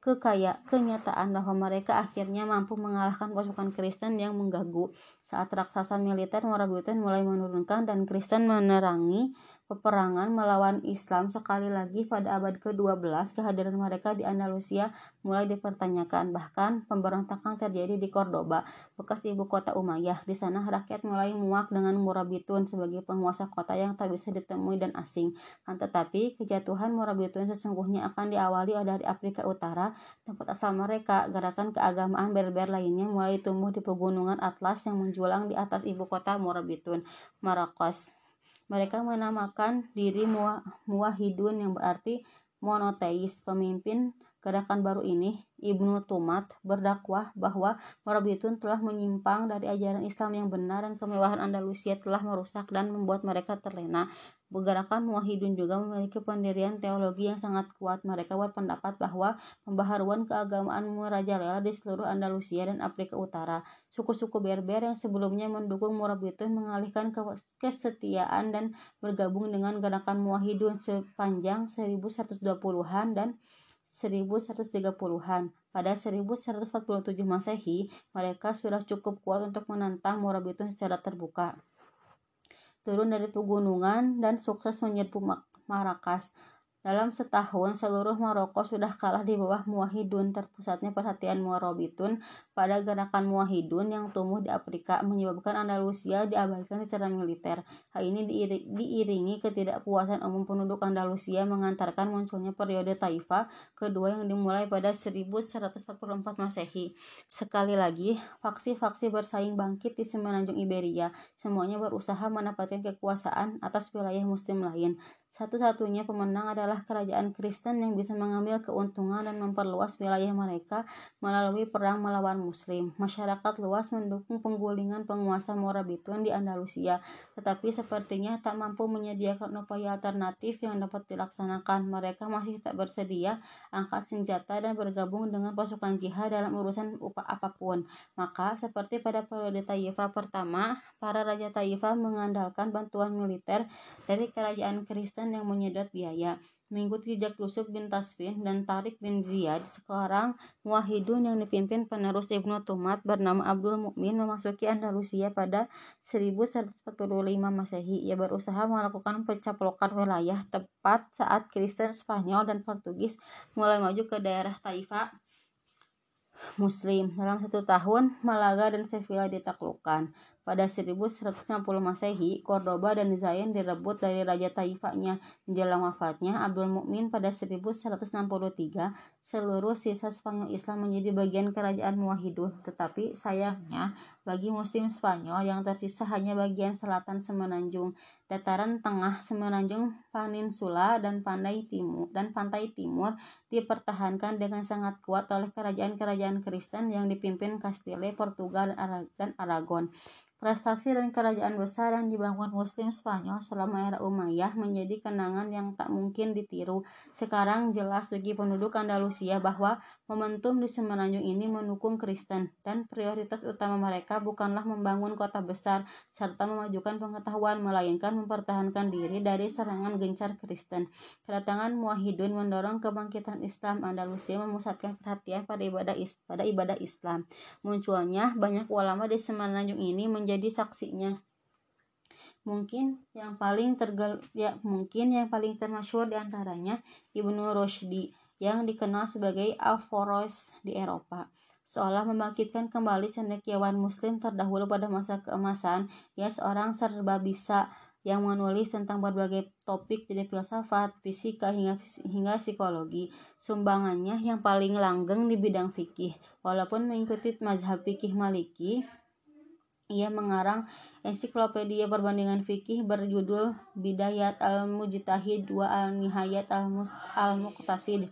kekaya kenyataan bahwa mereka akhirnya mampu mengalahkan pasukan Kristen yang mengganggu. Saat raksasa militer Morabitan mulai menurunkan dan Kristen menerangi peperangan melawan Islam sekali lagi pada abad ke-12 kehadiran mereka di Andalusia mulai dipertanyakan. Bahkan pemberontakan terjadi di Cordoba bekas ibu kota Umayyah. Di sana rakyat mulai muak dengan Murabitun sebagai penguasa kota yang tak bisa ditemui dan asing. Kan tetapi kejatuhan Murabitun sesungguhnya akan diawali dari Afrika Utara tempat asal mereka. Gerakan keagamaan berber lainnya mulai tumbuh di pegunungan Atlas yang menjulang di atas ibu kota Murabitun Marrakesh mereka menamakan diri muwahidun yang berarti monoteis. Pemimpin gerakan baru ini, Ibnu Tumat, berdakwah bahwa Morabitun telah menyimpang dari ajaran Islam yang benar dan kemewahan Andalusia telah merusak dan membuat mereka terlena. Gerakan Muwahidun juga memiliki pendirian teologi yang sangat kuat. Mereka berpendapat bahwa pembaharuan keagamaan merajalela di seluruh Andalusia dan Afrika Utara. Suku-suku Berber yang sebelumnya mendukung Murabitun mengalihkan kesetiaan dan bergabung dengan gerakan Muwahidun sepanjang 1120-an dan 1130-an. Pada 1147 Masehi, mereka sudah cukup kuat untuk menantang Murabitun secara terbuka turun dari pegunungan dan sukses menyerbu Marakas. Dalam setahun, seluruh Maroko sudah kalah di bawah Muwahidun. Terpusatnya perhatian Muarobitun pada gerakan Muwahidun yang tumbuh di Afrika menyebabkan Andalusia diabaikan secara militer. Hal ini diiringi ketidakpuasan umum penduduk Andalusia mengantarkan munculnya periode Taifa kedua yang dimulai pada 1144 Masehi. Sekali lagi, faksi-faksi bersaing bangkit di semenanjung Iberia. Semuanya berusaha mendapatkan kekuasaan atas wilayah muslim lain. Satu-satunya pemenang adalah kerajaan Kristen yang bisa mengambil keuntungan dan memperluas wilayah mereka melalui perang melawan Muslim. Masyarakat luas mendukung penggulingan penguasa Morabitun di Andalusia, tetapi sepertinya tak mampu menyediakan upaya alternatif yang dapat dilaksanakan. Mereka masih tak bersedia angkat senjata dan bergabung dengan pasukan jihad dalam urusan upah apa pun. Maka, seperti pada periode Taifa pertama, para raja Taifa mengandalkan bantuan militer dari kerajaan Kristen yang menyedot biaya. Mengikuti jejak Yusuf bin Tasfin dan Tarik bin Ziyad, sekarang Muwahidun yang dipimpin penerus Ibnu Tumat bernama Abdul Mukmin memasuki Andalusia pada 1145 Masehi. Ia berusaha melakukan pencaplokan wilayah tepat saat Kristen Spanyol dan Portugis mulai maju ke daerah Taifa Muslim. Dalam satu tahun, Malaga dan Sevilla ditaklukkan. Pada 1160 Masehi, Cordoba dan Zayn direbut dari Raja Taifanya. Menjelang wafatnya, Abdul Mukmin pada 1163, seluruh sisa Spanyol Islam menjadi bagian kerajaan Muwahhidun. Tetapi sayangnya, bagi Muslim Spanyol yang tersisa hanya bagian selatan semenanjung, dataran tengah semenanjung Peninsula dan pantai timur dan pantai timur dipertahankan dengan sangat kuat oleh kerajaan-kerajaan Kristen yang dipimpin Castile, Portugal, dan Aragon. Prestasi dan kerajaan besar yang dibangun Muslim Spanyol selama era Umayyah menjadi kenangan yang tak mungkin ditiru. Sekarang jelas bagi penduduk Andalusia bahwa Momentum di Semenanjung ini mendukung Kristen, dan prioritas utama mereka bukanlah membangun kota besar serta memajukan pengetahuan, melainkan mempertahankan diri dari serangan gencar Kristen. Kedatangan Muwahhidun mendorong kebangkitan Islam Andalusia memusatkan perhatian pada ibadah is pada ibadah Islam. Munculnya banyak ulama di Semenanjung ini menjadi saksinya mungkin yang paling tergal ya mungkin yang paling termasyhur di antaranya Ibnu Rushdi yang dikenal sebagai Averroes di Eropa seolah membangkitkan kembali cendekiawan muslim terdahulu pada masa keemasan ia seorang serba bisa yang menulis tentang berbagai topik dari filsafat, fisika hingga hingga psikologi. Sumbangannya yang paling langgeng di bidang fikih. Walaupun mengikuti mazhab fikih Maliki, ia mengarang ensiklopedia perbandingan fikih berjudul Bidayat al-Mujtahid wa al-Nihayat al-Muqtasid.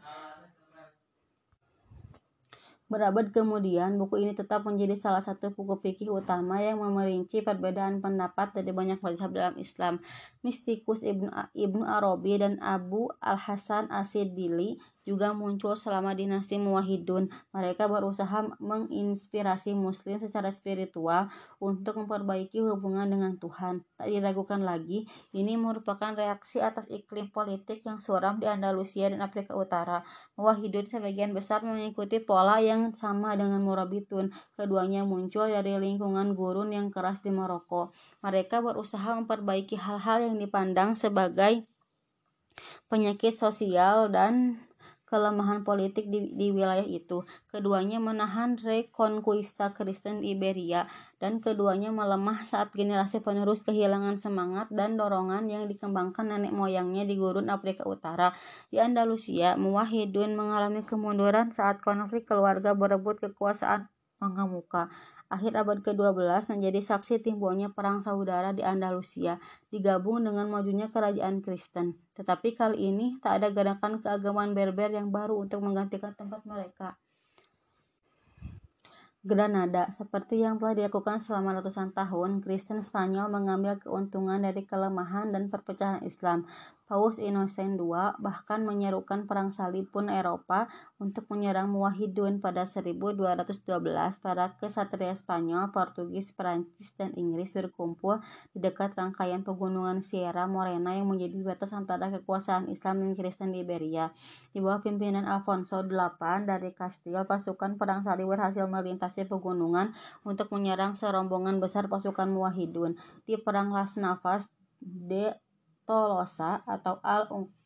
Berabad kemudian, buku ini tetap menjadi salah satu buku fikih utama yang memerinci perbedaan pendapat dari banyak mazhab dalam Islam. Mistikus Ibnu, Ibnu Arabi dan Abu Al-Hasan Asidili juga muncul selama dinasti Muwahhidun. Mereka berusaha menginspirasi muslim secara spiritual untuk memperbaiki hubungan dengan Tuhan. Tak diragukan lagi, ini merupakan reaksi atas iklim politik yang suram di Andalusia dan Afrika Utara. Muwahhidun sebagian besar mengikuti pola yang sama dengan Murabitun. Keduanya muncul dari lingkungan gurun yang keras di Maroko. Mereka berusaha memperbaiki hal-hal yang dipandang sebagai penyakit sosial dan kelemahan politik di, di wilayah itu. Keduanya menahan rekonquista Kristen Iberia dan keduanya melemah saat generasi penerus kehilangan semangat dan dorongan yang dikembangkan nenek moyangnya di gurun Afrika Utara. Di Andalusia, Muwahhidun mengalami kemunduran saat konflik keluarga berebut kekuasaan mengemuka akhir abad ke-12 menjadi saksi timbulnya perang saudara di Andalusia, digabung dengan majunya kerajaan Kristen. Tetapi kali ini tak ada gerakan keagamaan Berber yang baru untuk menggantikan tempat mereka. Granada, seperti yang telah dilakukan selama ratusan tahun, Kristen Spanyol mengambil keuntungan dari kelemahan dan perpecahan Islam. Paus Innocent II bahkan menyerukan perang salib pun Eropa untuk menyerang Muwahhidun pada 1212 para kesatria Spanyol, Portugis, Perancis, dan Inggris berkumpul di dekat rangkaian pegunungan Sierra Morena yang menjadi batas antara kekuasaan Islam dan Kristen di Iberia. Di bawah pimpinan Alfonso VIII dari Kastil, pasukan perang salib berhasil melintasi pegunungan untuk menyerang serombongan besar pasukan Muwahhidun. Di Perang Las Navas de Tolosa atau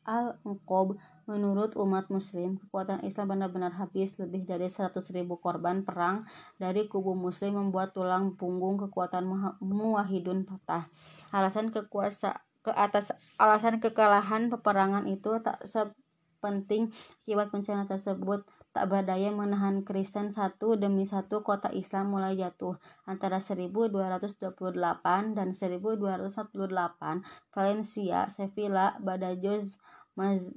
Al-Unqob menurut umat muslim, kekuatan Islam benar-benar habis lebih dari 100 ribu korban perang dari kubu muslim membuat tulang punggung kekuatan muwahidun patah. Alasan kekuasa ke atas alasan kekalahan peperangan itu tak sepenting akibat bencana tersebut tak berdaya menahan Kristen satu demi satu kota Islam mulai jatuh antara 1228 dan 1248 Valencia, Sevilla, Badajoz, Maz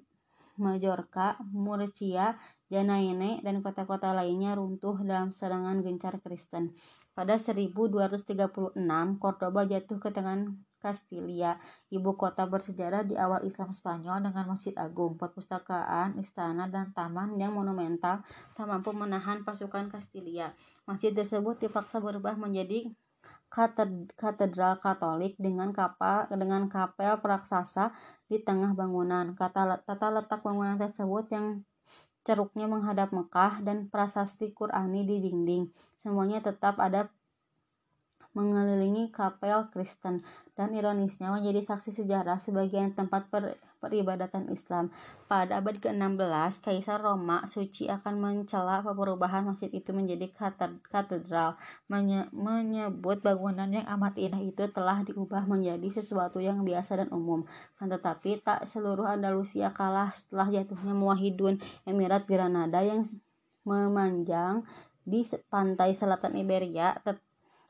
Majorca, Murcia, Janaine, dan kota-kota lainnya runtuh dalam serangan gencar Kristen. Pada 1236, Cordoba jatuh ke tangan Castilia, ibu kota bersejarah di awal Islam Spanyol dengan masjid agung, perpustakaan, istana, dan taman yang monumental tak mampu menahan pasukan Castilia. Masjid tersebut dipaksa berubah menjadi katedral Katolik dengan kapal dengan kapel raksasa di tengah bangunan. Kata tata letak bangunan tersebut yang ceruknya menghadap Mekah dan prasasti Qurani di dinding. Semuanya tetap ada mengelilingi kapel Kristen dan ironisnya menjadi saksi sejarah sebagian tempat per, peribadatan Islam. Pada abad ke-16, Kaisar Roma suci akan mencela perubahan masjid itu menjadi katedral, menye, menyebut bangunan yang amat indah itu telah diubah menjadi sesuatu yang biasa dan umum. Kan tetapi tak seluruh Andalusia kalah setelah jatuhnya Muwahhidun Emirat Granada yang memanjang di pantai selatan Iberia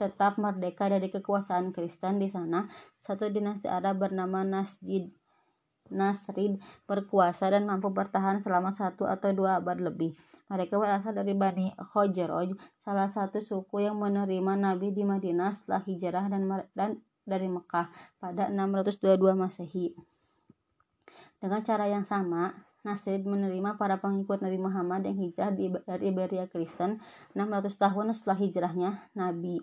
tetap merdeka dari kekuasaan Kristen di sana, satu dinasti Arab bernama Nasjid Nasrid berkuasa dan mampu bertahan selama satu atau dua abad lebih. Mereka berasal dari Bani Khojroj, salah satu suku yang menerima Nabi di Madinah setelah hijrah dan, dan dari Mekah pada 622 Masehi. Dengan cara yang sama, Nasrid menerima para pengikut Nabi Muhammad yang hijrah dari Iberia Kristen 600 tahun setelah hijrahnya Nabi.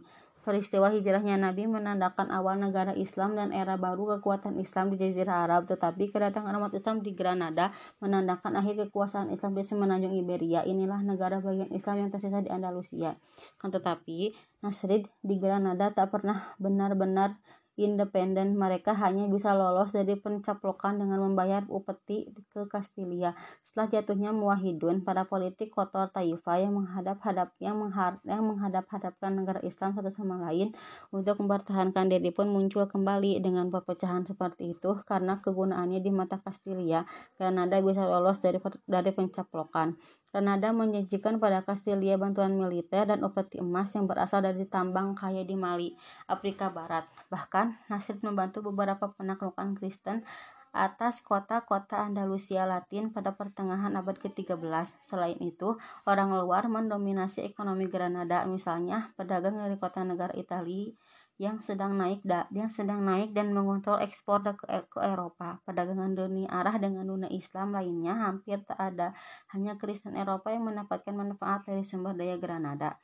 Peristiwa hijrahnya Nabi menandakan awal negara Islam dan era baru kekuatan Islam di Jazirah Arab, tetapi kedatangan umat Islam di Granada menandakan akhir kekuasaan Islam di semenanjung Iberia. Inilah negara bagian Islam yang tersisa di Andalusia. Kan tetapi, Nasrid di Granada tak pernah benar-benar independen, mereka hanya bisa lolos dari pencaplokan dengan membayar upeti ke Kastilia. Setelah jatuhnya Muwahidun, para politik kotor Taifa yang menghadap-hadap yang, menghadap, yang menghadap-hadapkan negara Islam satu sama lain untuk mempertahankan diri pun muncul kembali dengan perpecahan seperti itu karena kegunaannya di mata Kastilia. Granada bisa lolos dari dari pencaplokan. Granada menjanjikan pada Kastilia bantuan militer dan upeti emas yang berasal dari tambang kaya di Mali, Afrika Barat. Bahkan, Nasir membantu beberapa penaklukan Kristen atas kota-kota Andalusia Latin pada pertengahan abad ke-13. Selain itu, orang luar mendominasi ekonomi Granada, misalnya pedagang dari kota negara Italia yang sedang naik da, yang sedang naik dan mengontrol ekspor ke, ke Eropa. Perdagangan dunia arah dengan dunia Islam lainnya hampir tak ada. Hanya Kristen Eropa yang mendapatkan manfaat dari sumber daya Granada.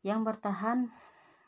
Yang bertahan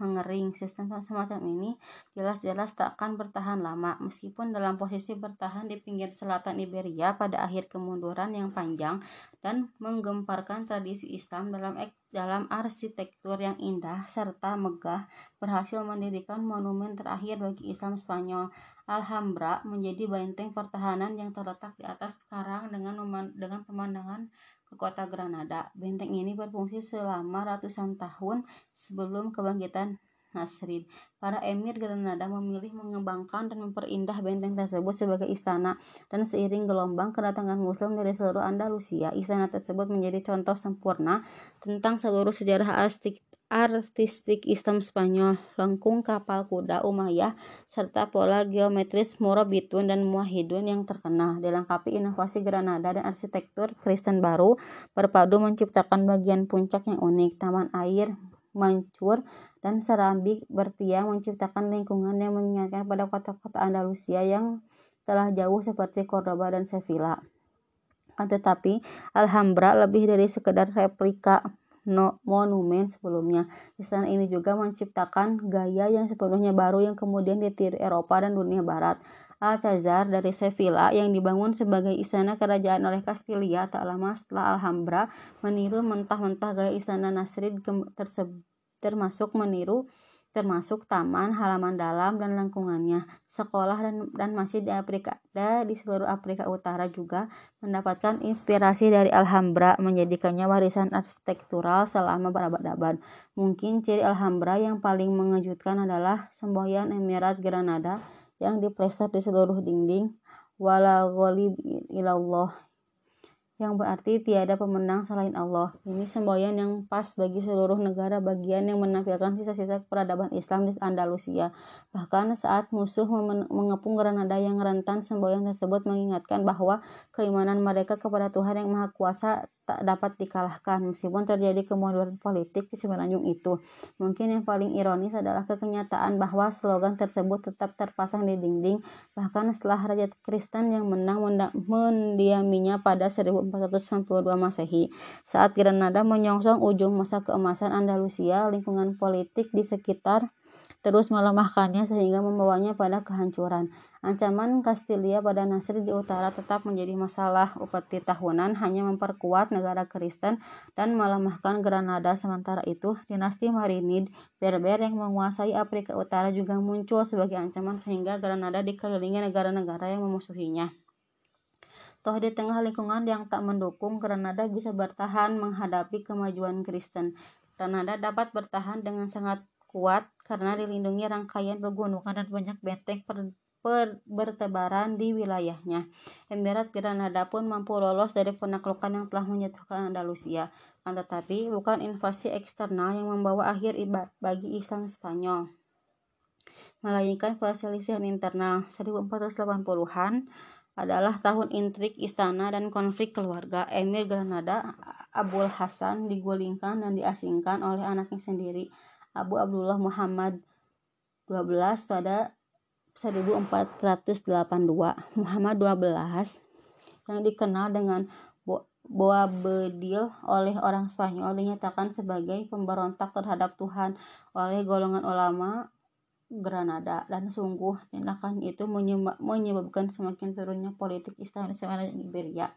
mengering. Sistem semacam ini jelas-jelas tak akan bertahan lama, meskipun dalam posisi bertahan di pinggir selatan Iberia pada akhir kemunduran yang panjang dan menggemparkan tradisi Islam dalam dalam arsitektur yang indah serta megah berhasil mendirikan monumen terakhir bagi Islam Spanyol. Alhambra menjadi benteng pertahanan yang terletak di atas karang dengan dengan pemandangan ke kota Granada. Benteng ini berfungsi selama ratusan tahun sebelum kebangkitan Nasrid. Para emir Granada memilih mengembangkan dan memperindah benteng tersebut sebagai istana dan seiring gelombang kedatangan muslim dari seluruh Andalusia, istana tersebut menjadi contoh sempurna tentang seluruh sejarah artistik artistik Islam Spanyol, lengkung kapal kuda Umayyah, serta pola geometris Murabitun dan Muahidun yang terkenal, dilengkapi inovasi Granada dan arsitektur Kristen baru, berpadu menciptakan bagian puncak yang unik, taman air, mancur, dan serambik bertiang menciptakan lingkungan yang mengingatkan pada kota-kota Andalusia yang telah jauh seperti Cordoba dan Sevilla. Tetapi Alhambra lebih dari sekedar replika no, monumen sebelumnya. Istana ini juga menciptakan gaya yang sepenuhnya baru yang kemudian ditiru Eropa dan dunia Barat. Alcazar dari Sevilla yang dibangun sebagai istana kerajaan oleh Castilla tak lama setelah Alhambra meniru mentah-mentah gaya istana Nasrid tersebut termasuk meniru termasuk taman, halaman dalam, dan lingkungannya. Sekolah dan, dan masjid di Afrika dan di seluruh Afrika Utara juga mendapatkan inspirasi dari Alhambra menjadikannya warisan arsitektural selama berabad-abad. Mungkin ciri Alhambra yang paling mengejutkan adalah semboyan Emirat Granada yang diplester di seluruh dinding wala ilallah yang berarti tiada pemenang selain Allah. Ini semboyan yang pas bagi seluruh negara bagian yang menampilkan sisa-sisa peradaban Islam di Andalusia. Bahkan saat musuh mengepung Granada yang rentan, semboyan tersebut mengingatkan bahwa keimanan mereka kepada Tuhan yang Maha Kuasa tak dapat dikalahkan meskipun terjadi kemunduran politik di semenanjung itu. Mungkin yang paling ironis adalah kekenyataan bahwa slogan tersebut tetap terpasang di dinding bahkan setelah Raja Kristen yang menang mendiaminya pada 1492 Masehi. Saat Granada menyongsong ujung masa keemasan Andalusia, lingkungan politik di sekitar terus melemahkannya sehingga membawanya pada kehancuran. Ancaman Kastilia pada Nasir di utara tetap menjadi masalah upeti tahunan hanya memperkuat negara Kristen dan melemahkan Granada. Sementara itu, dinasti Marinid Berber yang menguasai Afrika Utara juga muncul sebagai ancaman sehingga Granada dikelilingi negara-negara yang memusuhinya. Toh di tengah lingkungan yang tak mendukung, Granada bisa bertahan menghadapi kemajuan Kristen. Granada dapat bertahan dengan sangat kuat karena dilindungi rangkaian pegunungan dan banyak benteng per, per, bertebaran di wilayahnya. Emirat Granada pun mampu lolos dari penaklukan yang telah menjatuhkan Andalusia. Tetapi bukan invasi eksternal yang membawa akhir bagi Islam Spanyol melainkan perselisihan internal 1480-an adalah tahun intrik istana dan konflik keluarga. Emir Granada Abul Hasan digulingkan dan diasingkan oleh anaknya sendiri Abu Abdullah Muhammad 12 pada 1482 Muhammad 12 yang dikenal dengan Boabdil oleh orang Spanyol dinyatakan sebagai pemberontak terhadap Tuhan oleh golongan ulama Granada dan sungguh tindakan itu menyebabkan semakin turunnya politik Islam di Iberia.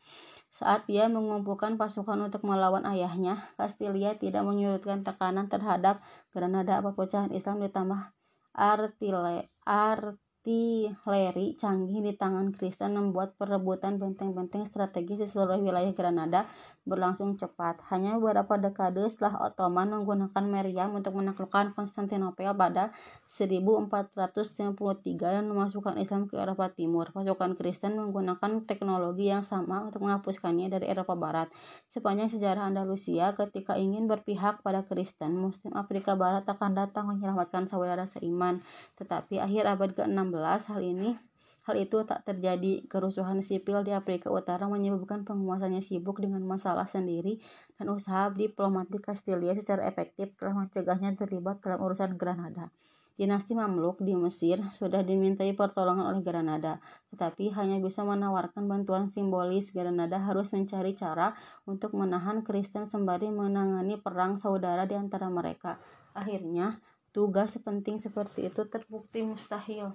Saat dia mengumpulkan pasukan untuk melawan ayahnya, Castilla tidak menyurutkan tekanan terhadap Granada perpecahan Islam ditambah artile, art artileri canggih di tangan Kristen membuat perebutan benteng-benteng strategis di seluruh wilayah Granada berlangsung cepat. Hanya beberapa dekade setelah Ottoman menggunakan meriam untuk menaklukkan Konstantinopel pada 1453 dan memasukkan Islam ke Eropa Timur. Pasukan Kristen menggunakan teknologi yang sama untuk menghapuskannya dari Eropa Barat. Sepanjang sejarah Andalusia, ketika ingin berpihak pada Kristen, Muslim Afrika Barat akan datang menyelamatkan saudara seiman. Tetapi akhir abad ke-16 hal ini Hal itu tak terjadi. Kerusuhan sipil di Afrika Utara menyebabkan penguasanya sibuk dengan masalah sendiri dan usaha diplomatik Kastilia secara efektif telah mencegahnya terlibat dalam urusan Granada. Dinasti Mamluk di Mesir sudah dimintai pertolongan oleh Granada, tetapi hanya bisa menawarkan bantuan simbolis. Granada harus mencari cara untuk menahan Kristen sembari menangani perang saudara di antara mereka. Akhirnya, tugas sepenting seperti itu terbukti mustahil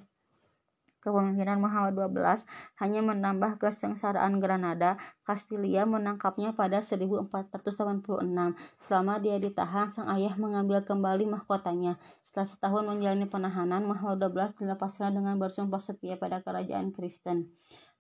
kepemimpinan Muhammad XII hanya menambah kesengsaraan Granada, Castilla menangkapnya pada 1486. Selama dia ditahan, sang ayah mengambil kembali mahkotanya. Setelah setahun menjalani penahanan, Muhammad XII dilepaskan dengan bersumpah setia pada kerajaan Kristen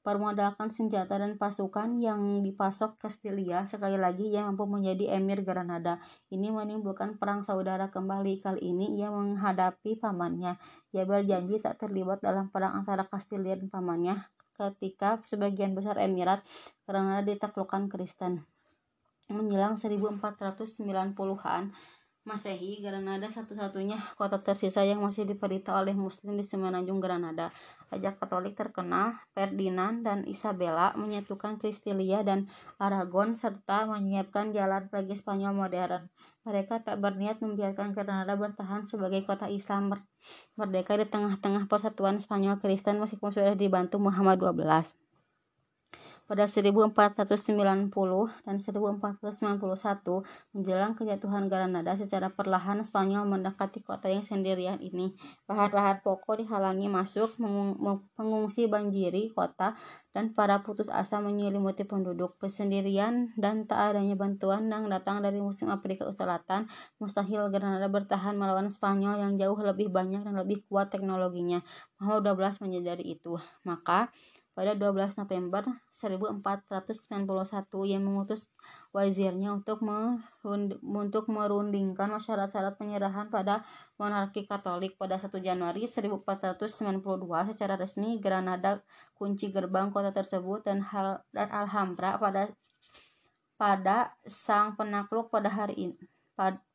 permodalkan senjata dan pasukan yang dipasok Castilla sekali lagi ia mampu menjadi emir Granada. Ini menimbulkan perang saudara kembali. Kali ini ia menghadapi pamannya. Ia berjanji tak terlibat dalam perang antara Castilla dan pamannya ketika sebagian besar emirat Granada ditaklukkan Kristen. Menjelang 1490-an, Masehi, Granada satu-satunya kota tersisa yang masih diperita oleh muslim di semenanjung Granada. Raja Katolik terkenal, Ferdinand dan Isabella menyatukan Kristilia dan Aragon serta menyiapkan jalan bagi Spanyol modern. Mereka tak berniat membiarkan Granada bertahan sebagai kota Islam merdeka di tengah-tengah persatuan Spanyol Kristen meskipun sudah dibantu Muhammad XII pada 1490 dan 1491 menjelang kejatuhan Granada secara perlahan Spanyol mendekati kota yang sendirian ini. Bahan-bahan pokok dihalangi masuk, mengungsi banjiri kota dan para putus asa menyelimuti penduduk. Pesendirian dan tak adanya bantuan yang datang dari Muslim Afrika Selatan, mustahil Granada bertahan melawan Spanyol yang jauh lebih banyak dan lebih kuat teknologinya. Muhammad 12 menyadari itu. Maka pada 12 November 1491 ia mengutus wazirnya untuk untuk merundingkan syarat-syarat penyerahan pada monarki Katolik. Pada 1 Januari 1492 secara resmi Granada kunci gerbang kota tersebut dan hal dan Alhambra pada pada sang penakluk pada hari ini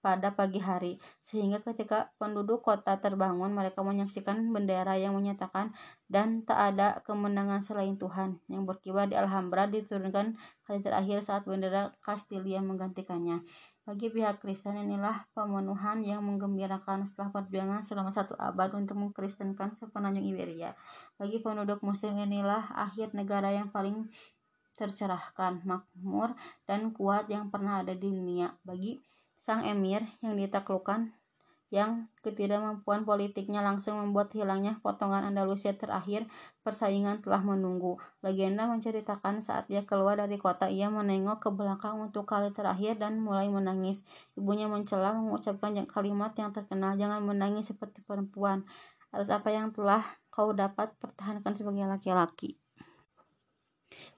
pada pagi hari, sehingga ketika penduduk kota terbangun, mereka menyaksikan bendera yang menyatakan dan tak ada kemenangan selain Tuhan yang berkibar di Alhambra diturunkan kali terakhir saat bendera Castilla menggantikannya. Bagi pihak Kristen inilah pemenuhan yang menggembirakan setelah perjuangan selama satu abad untuk mengkristenkan sepenanjung Iberia. Bagi penduduk muslim inilah akhir negara yang paling tercerahkan, makmur, dan kuat yang pernah ada di dunia. Bagi Sang emir yang ditaklukkan yang ketidakmampuan politiknya langsung membuat hilangnya potongan Andalusia terakhir, persaingan telah menunggu. Legenda menceritakan saat dia keluar dari kota, ia menengok ke belakang untuk kali terakhir dan mulai menangis. Ibunya mencela mengucapkan kalimat yang terkenal, jangan menangis seperti perempuan. Atas apa yang telah kau dapat pertahankan sebagai laki-laki.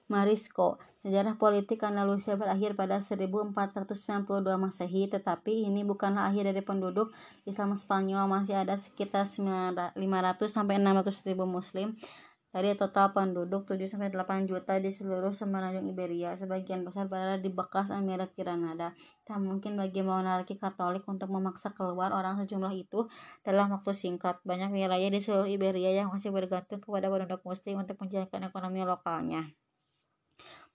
Marisco. Sejarah politik Andalusia berakhir pada 1492 Masehi, tetapi ini bukanlah akhir dari penduduk Islam Spanyol. Masih ada sekitar 500 sampai 600 ribu muslim dari total penduduk 7 sampai 8 juta di seluruh semenanjung Iberia. Sebagian besar berada di bekas Emirat Granada. Tak mungkin bagi monarki Katolik untuk memaksa keluar orang sejumlah itu dalam waktu singkat. Banyak wilayah di seluruh Iberia yang masih bergantung kepada penduduk muslim untuk menjalankan ekonomi lokalnya.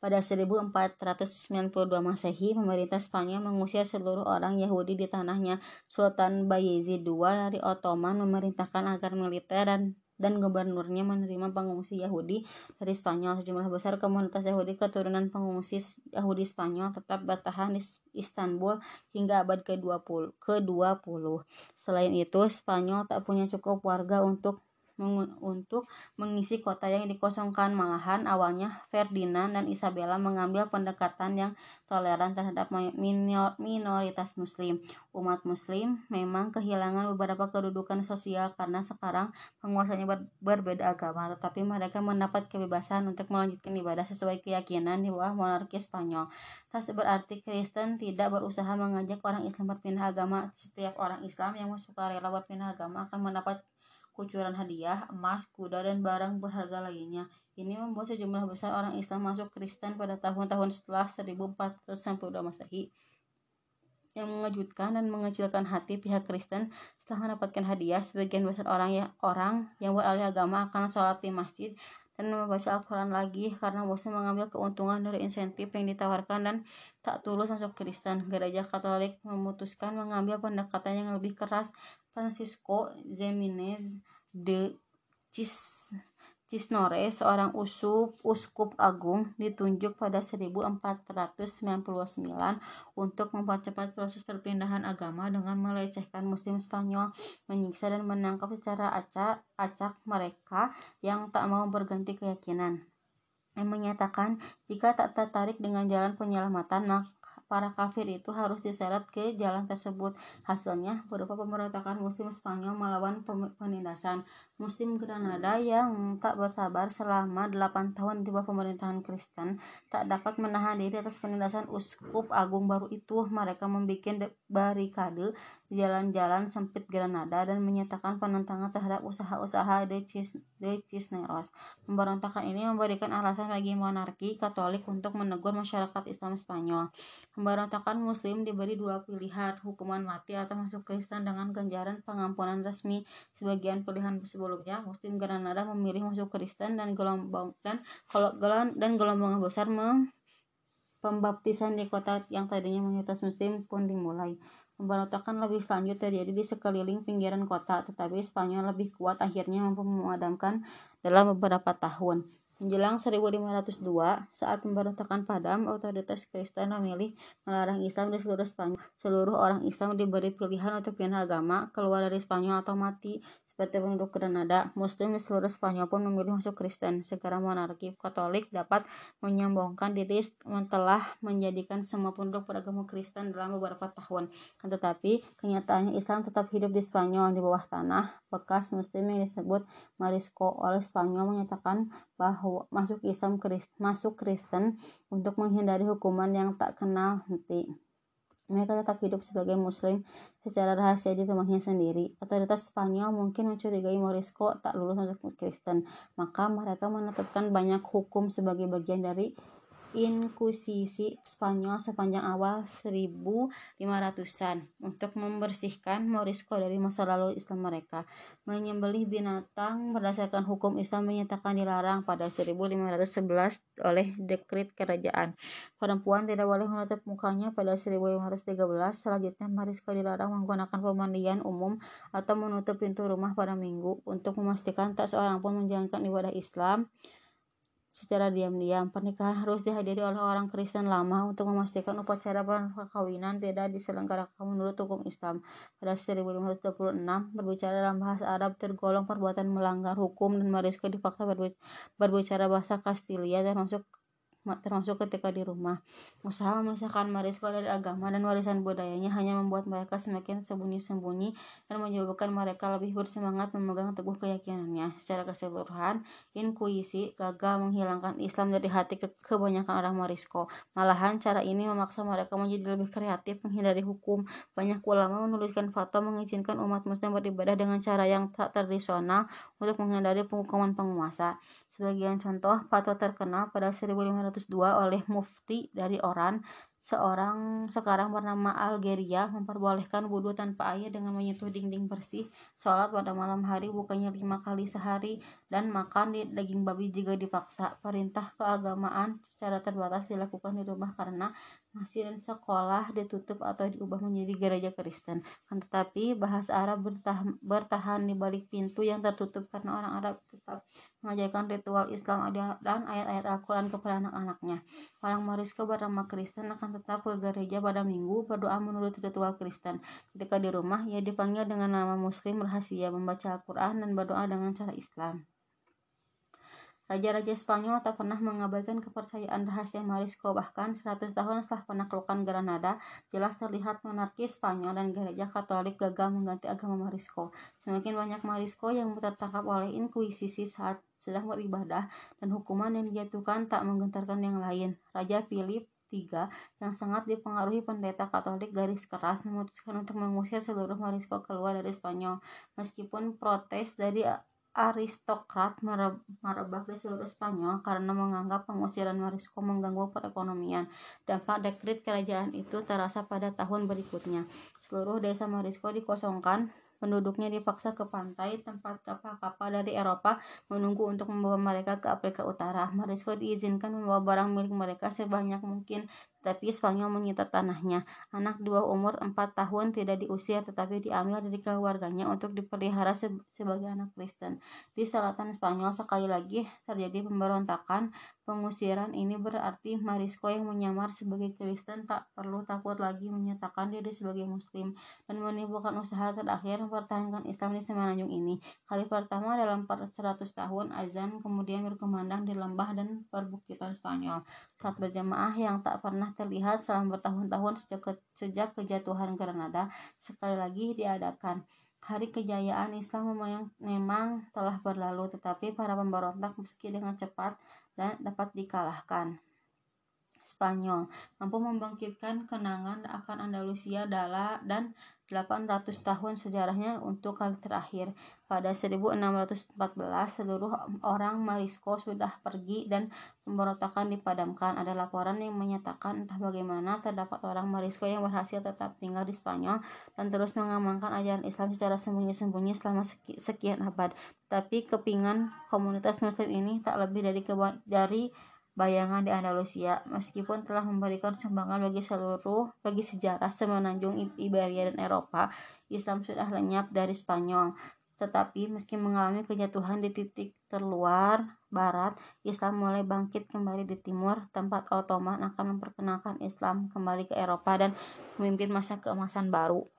Pada 1492 Masehi, pemerintah Spanyol mengusir seluruh orang Yahudi di tanahnya. Sultan Bayezid II dari Ottoman memerintahkan agar militer dan dan gubernurnya menerima pengungsi Yahudi dari Spanyol. Sejumlah besar komunitas Yahudi keturunan pengungsi Yahudi Spanyol tetap bertahan di Istanbul hingga abad ke-20. ke-20. Selain itu, Spanyol tak punya cukup warga untuk untuk mengisi kota yang dikosongkan. Malahan awalnya Ferdinand dan Isabella mengambil pendekatan yang toleran terhadap minoritas muslim. Umat muslim memang kehilangan beberapa kedudukan sosial karena sekarang penguasanya ber berbeda agama, tetapi mereka mendapat kebebasan untuk melanjutkan ibadah sesuai keyakinan di bawah monarki Spanyol. Tas berarti Kristen tidak berusaha mengajak orang Islam berpindah agama. Setiap orang Islam yang rela berpindah agama akan mendapat kucuran hadiah, emas, kuda, dan barang berharga lainnya. Ini membuat sejumlah besar orang Islam masuk Kristen pada tahun-tahun setelah 1492 Masehi. Yang mengejutkan dan mengecilkan hati pihak Kristen setelah mendapatkan hadiah, sebagian besar orang ya orang yang beralih agama akan sholat di masjid dan membaca Al-Quran lagi karena Muslim mengambil keuntungan dari insentif yang ditawarkan dan tak tulus masuk Kristen. Gereja Katolik memutuskan mengambil pendekatan yang lebih keras Francisco Jimenez de Cis Cisnore, seorang uskup, uskup agung, ditunjuk pada 1499 untuk mempercepat proses perpindahan agama dengan melecehkan muslim Spanyol, menyiksa dan menangkap secara acak, acak mereka yang tak mau berganti keyakinan. Yang menyatakan jika tak tertarik dengan jalan penyelamatan, para kafir itu harus diseret ke jalan tersebut. Hasilnya berupa pemberontakan Muslim Spanyol melawan penindasan Muslim Granada yang tak bersabar selama 8 tahun di bawah pemerintahan Kristen tak dapat menahan diri atas penindasan uskup agung baru itu. Mereka membuat barikade jalan-jalan sempit Granada dan menyatakan penentangan terhadap usaha-usaha de, Cis, de Cisneros. Pemberontakan ini memberikan alasan bagi monarki Katolik untuk menegur masyarakat Islam Spanyol. Pemberontakan Muslim diberi dua pilihan, hukuman mati atau masuk Kristen dengan ganjaran pengampunan resmi. Sebagian pilihan sebelumnya, Muslim Granada memilih masuk Kristen dan gelombang dan kalau dan gelombang besar mem pembaptisan di kota yang tadinya mayoritas Muslim pun dimulai. Pemberontakan lebih selanjut terjadi di sekeliling pinggiran kota, tetapi Spanyol lebih kuat akhirnya mampu memadamkan dalam beberapa tahun. Menjelang 1502, saat pemberontakan padam, otoritas Kristen memilih melarang Islam di seluruh Spanyol. Seluruh orang Islam diberi pilihan untuk pindah agama, keluar dari Spanyol atau mati, seperti penduduk Granada. Muslim di seluruh Spanyol pun memilih masuk Kristen. Sekarang monarki Katolik dapat menyombongkan diri telah menjadikan semua penduduk beragama Kristen dalam beberapa tahun. Tetapi, kenyataannya Islam tetap hidup di Spanyol di bawah tanah. Bekas Muslim yang disebut Marisco oleh Spanyol menyatakan bahwa masuk Islam masuk Kristen untuk menghindari hukuman yang tak kenal henti. Mereka tetap hidup sebagai muslim secara rahasia di rumahnya sendiri. Otoritas Spanyol mungkin mencurigai Morisco tak lulus masuk Kristen, maka mereka menetapkan banyak hukum sebagai bagian dari Inkuisisi Spanyol sepanjang awal 1500-an untuk membersihkan Morisco dari masa lalu Islam mereka. Menyembelih binatang berdasarkan hukum Islam menyatakan dilarang pada 1511 oleh dekrit kerajaan. Perempuan tidak boleh menutup mukanya pada 1513. Selanjutnya Morisco dilarang menggunakan pemandian umum atau menutup pintu rumah pada minggu untuk memastikan tak seorang pun menjalankan ibadah Islam secara diam-diam. Pernikahan harus dihadiri oleh orang Kristen lama untuk memastikan upacara perkawinan tidak diselenggarakan menurut hukum Islam. Pada 1526, berbicara dalam bahasa Arab tergolong perbuatan melanggar hukum dan Mariska dipaksa berbicara bahasa Kastilia termasuk termasuk ketika di rumah. Usaha memisahkan Marisko dari agama dan warisan budayanya hanya membuat mereka semakin sembunyi-sembunyi dan menyebabkan mereka lebih bersemangat memegang teguh keyakinannya. Secara keseluruhan, inkuisi gagal menghilangkan Islam dari hati ke kebanyakan orang Marisko. Malahan, cara ini memaksa mereka menjadi lebih kreatif menghindari hukum. Banyak ulama menuliskan fatwa mengizinkan umat muslim beribadah dengan cara yang tak tradisional untuk menghindari penghukuman penguasa. Sebagian contoh fatwa terkenal pada 1500 1902 oleh mufti dari Oran, seorang sekarang bernama Algeria memperbolehkan wudhu tanpa air dengan menyentuh dinding bersih, sholat pada malam hari bukannya lima kali sehari, dan makan di daging babi jika dipaksa. Perintah keagamaan secara terbatas dilakukan di rumah karena masjid dan sekolah ditutup atau diubah menjadi gereja Kristen. Kan tetapi bahasa Arab bertahan, bertahan di balik pintu yang tertutup karena orang Arab tetap mengajarkan ritual Islam dan ayat-ayat Al-Quran kepada anak-anaknya. Orang Morisco bernama Kristen akan tetap ke gereja pada minggu berdoa menurut ritual Kristen. Ketika di rumah, ia dipanggil dengan nama Muslim rahasia, membaca Al-Quran dan berdoa dengan cara Islam. Raja-raja Spanyol tak pernah mengabaikan kepercayaan rahasia Marisco bahkan 100 tahun setelah penaklukan Granada jelas terlihat monarki Spanyol dan gereja Katolik gagal mengganti agama Marisco. Semakin banyak Marisco yang tertangkap oleh inkuisisi saat sedang beribadah dan hukuman yang dijatuhkan tak menggentarkan yang lain. Raja Philip III yang sangat dipengaruhi pendeta Katolik garis keras memutuskan untuk mengusir seluruh Marisco keluar dari Spanyol meskipun protes dari aristokrat merebak di seluruh Spanyol karena menganggap pengusiran Morisco mengganggu perekonomian. Dampak dekret kerajaan itu terasa pada tahun berikutnya. Seluruh desa Morisco dikosongkan Penduduknya dipaksa ke pantai tempat kapal-kapal dari Eropa menunggu untuk membawa mereka ke Afrika Utara. Morisco diizinkan membawa barang milik mereka sebanyak mungkin tapi Spanyol menyita tanahnya. Anak bawah umur 4 tahun tidak diusir tetapi diambil dari keluarganya untuk dipelihara se sebagai anak Kristen. Di selatan Spanyol sekali lagi terjadi pemberontakan. Pengusiran ini berarti Marisco yang menyamar sebagai Kristen tak perlu takut lagi menyatakan diri sebagai Muslim dan menimbulkan usaha terakhir mempertahankan Islam di semenanjung ini. Kali pertama dalam 400 tahun azan kemudian berkembang di lembah dan perbukitan Spanyol. Saat berjamaah yang tak pernah terlihat selama bertahun-tahun sejak, sejak kejatuhan Granada sekali lagi diadakan. Hari kejayaan Islam memang, memang telah berlalu, tetapi para pemberontak meski dengan cepat dan dapat dikalahkan. Spanyol mampu membangkitkan kenangan akan Andalusia dan 800 tahun sejarahnya untuk kali terakhir. Pada 1614, seluruh orang Marisco sudah pergi dan pemberontakan dipadamkan. Ada laporan yang menyatakan entah bagaimana terdapat orang Marisco yang berhasil tetap tinggal di Spanyol dan terus mengamankan ajaran Islam secara sembunyi-sembunyi selama sekian abad. Tapi kepingan komunitas muslim ini tak lebih dari dari bayangan di Andalusia meskipun telah memberikan sumbangan bagi seluruh bagi sejarah semenanjung Iberia dan Eropa Islam sudah lenyap dari Spanyol. Tetapi meski mengalami kejatuhan di titik terluar barat Islam mulai bangkit kembali di timur tempat Ottoman akan memperkenalkan Islam kembali ke Eropa dan memimpin masa keemasan baru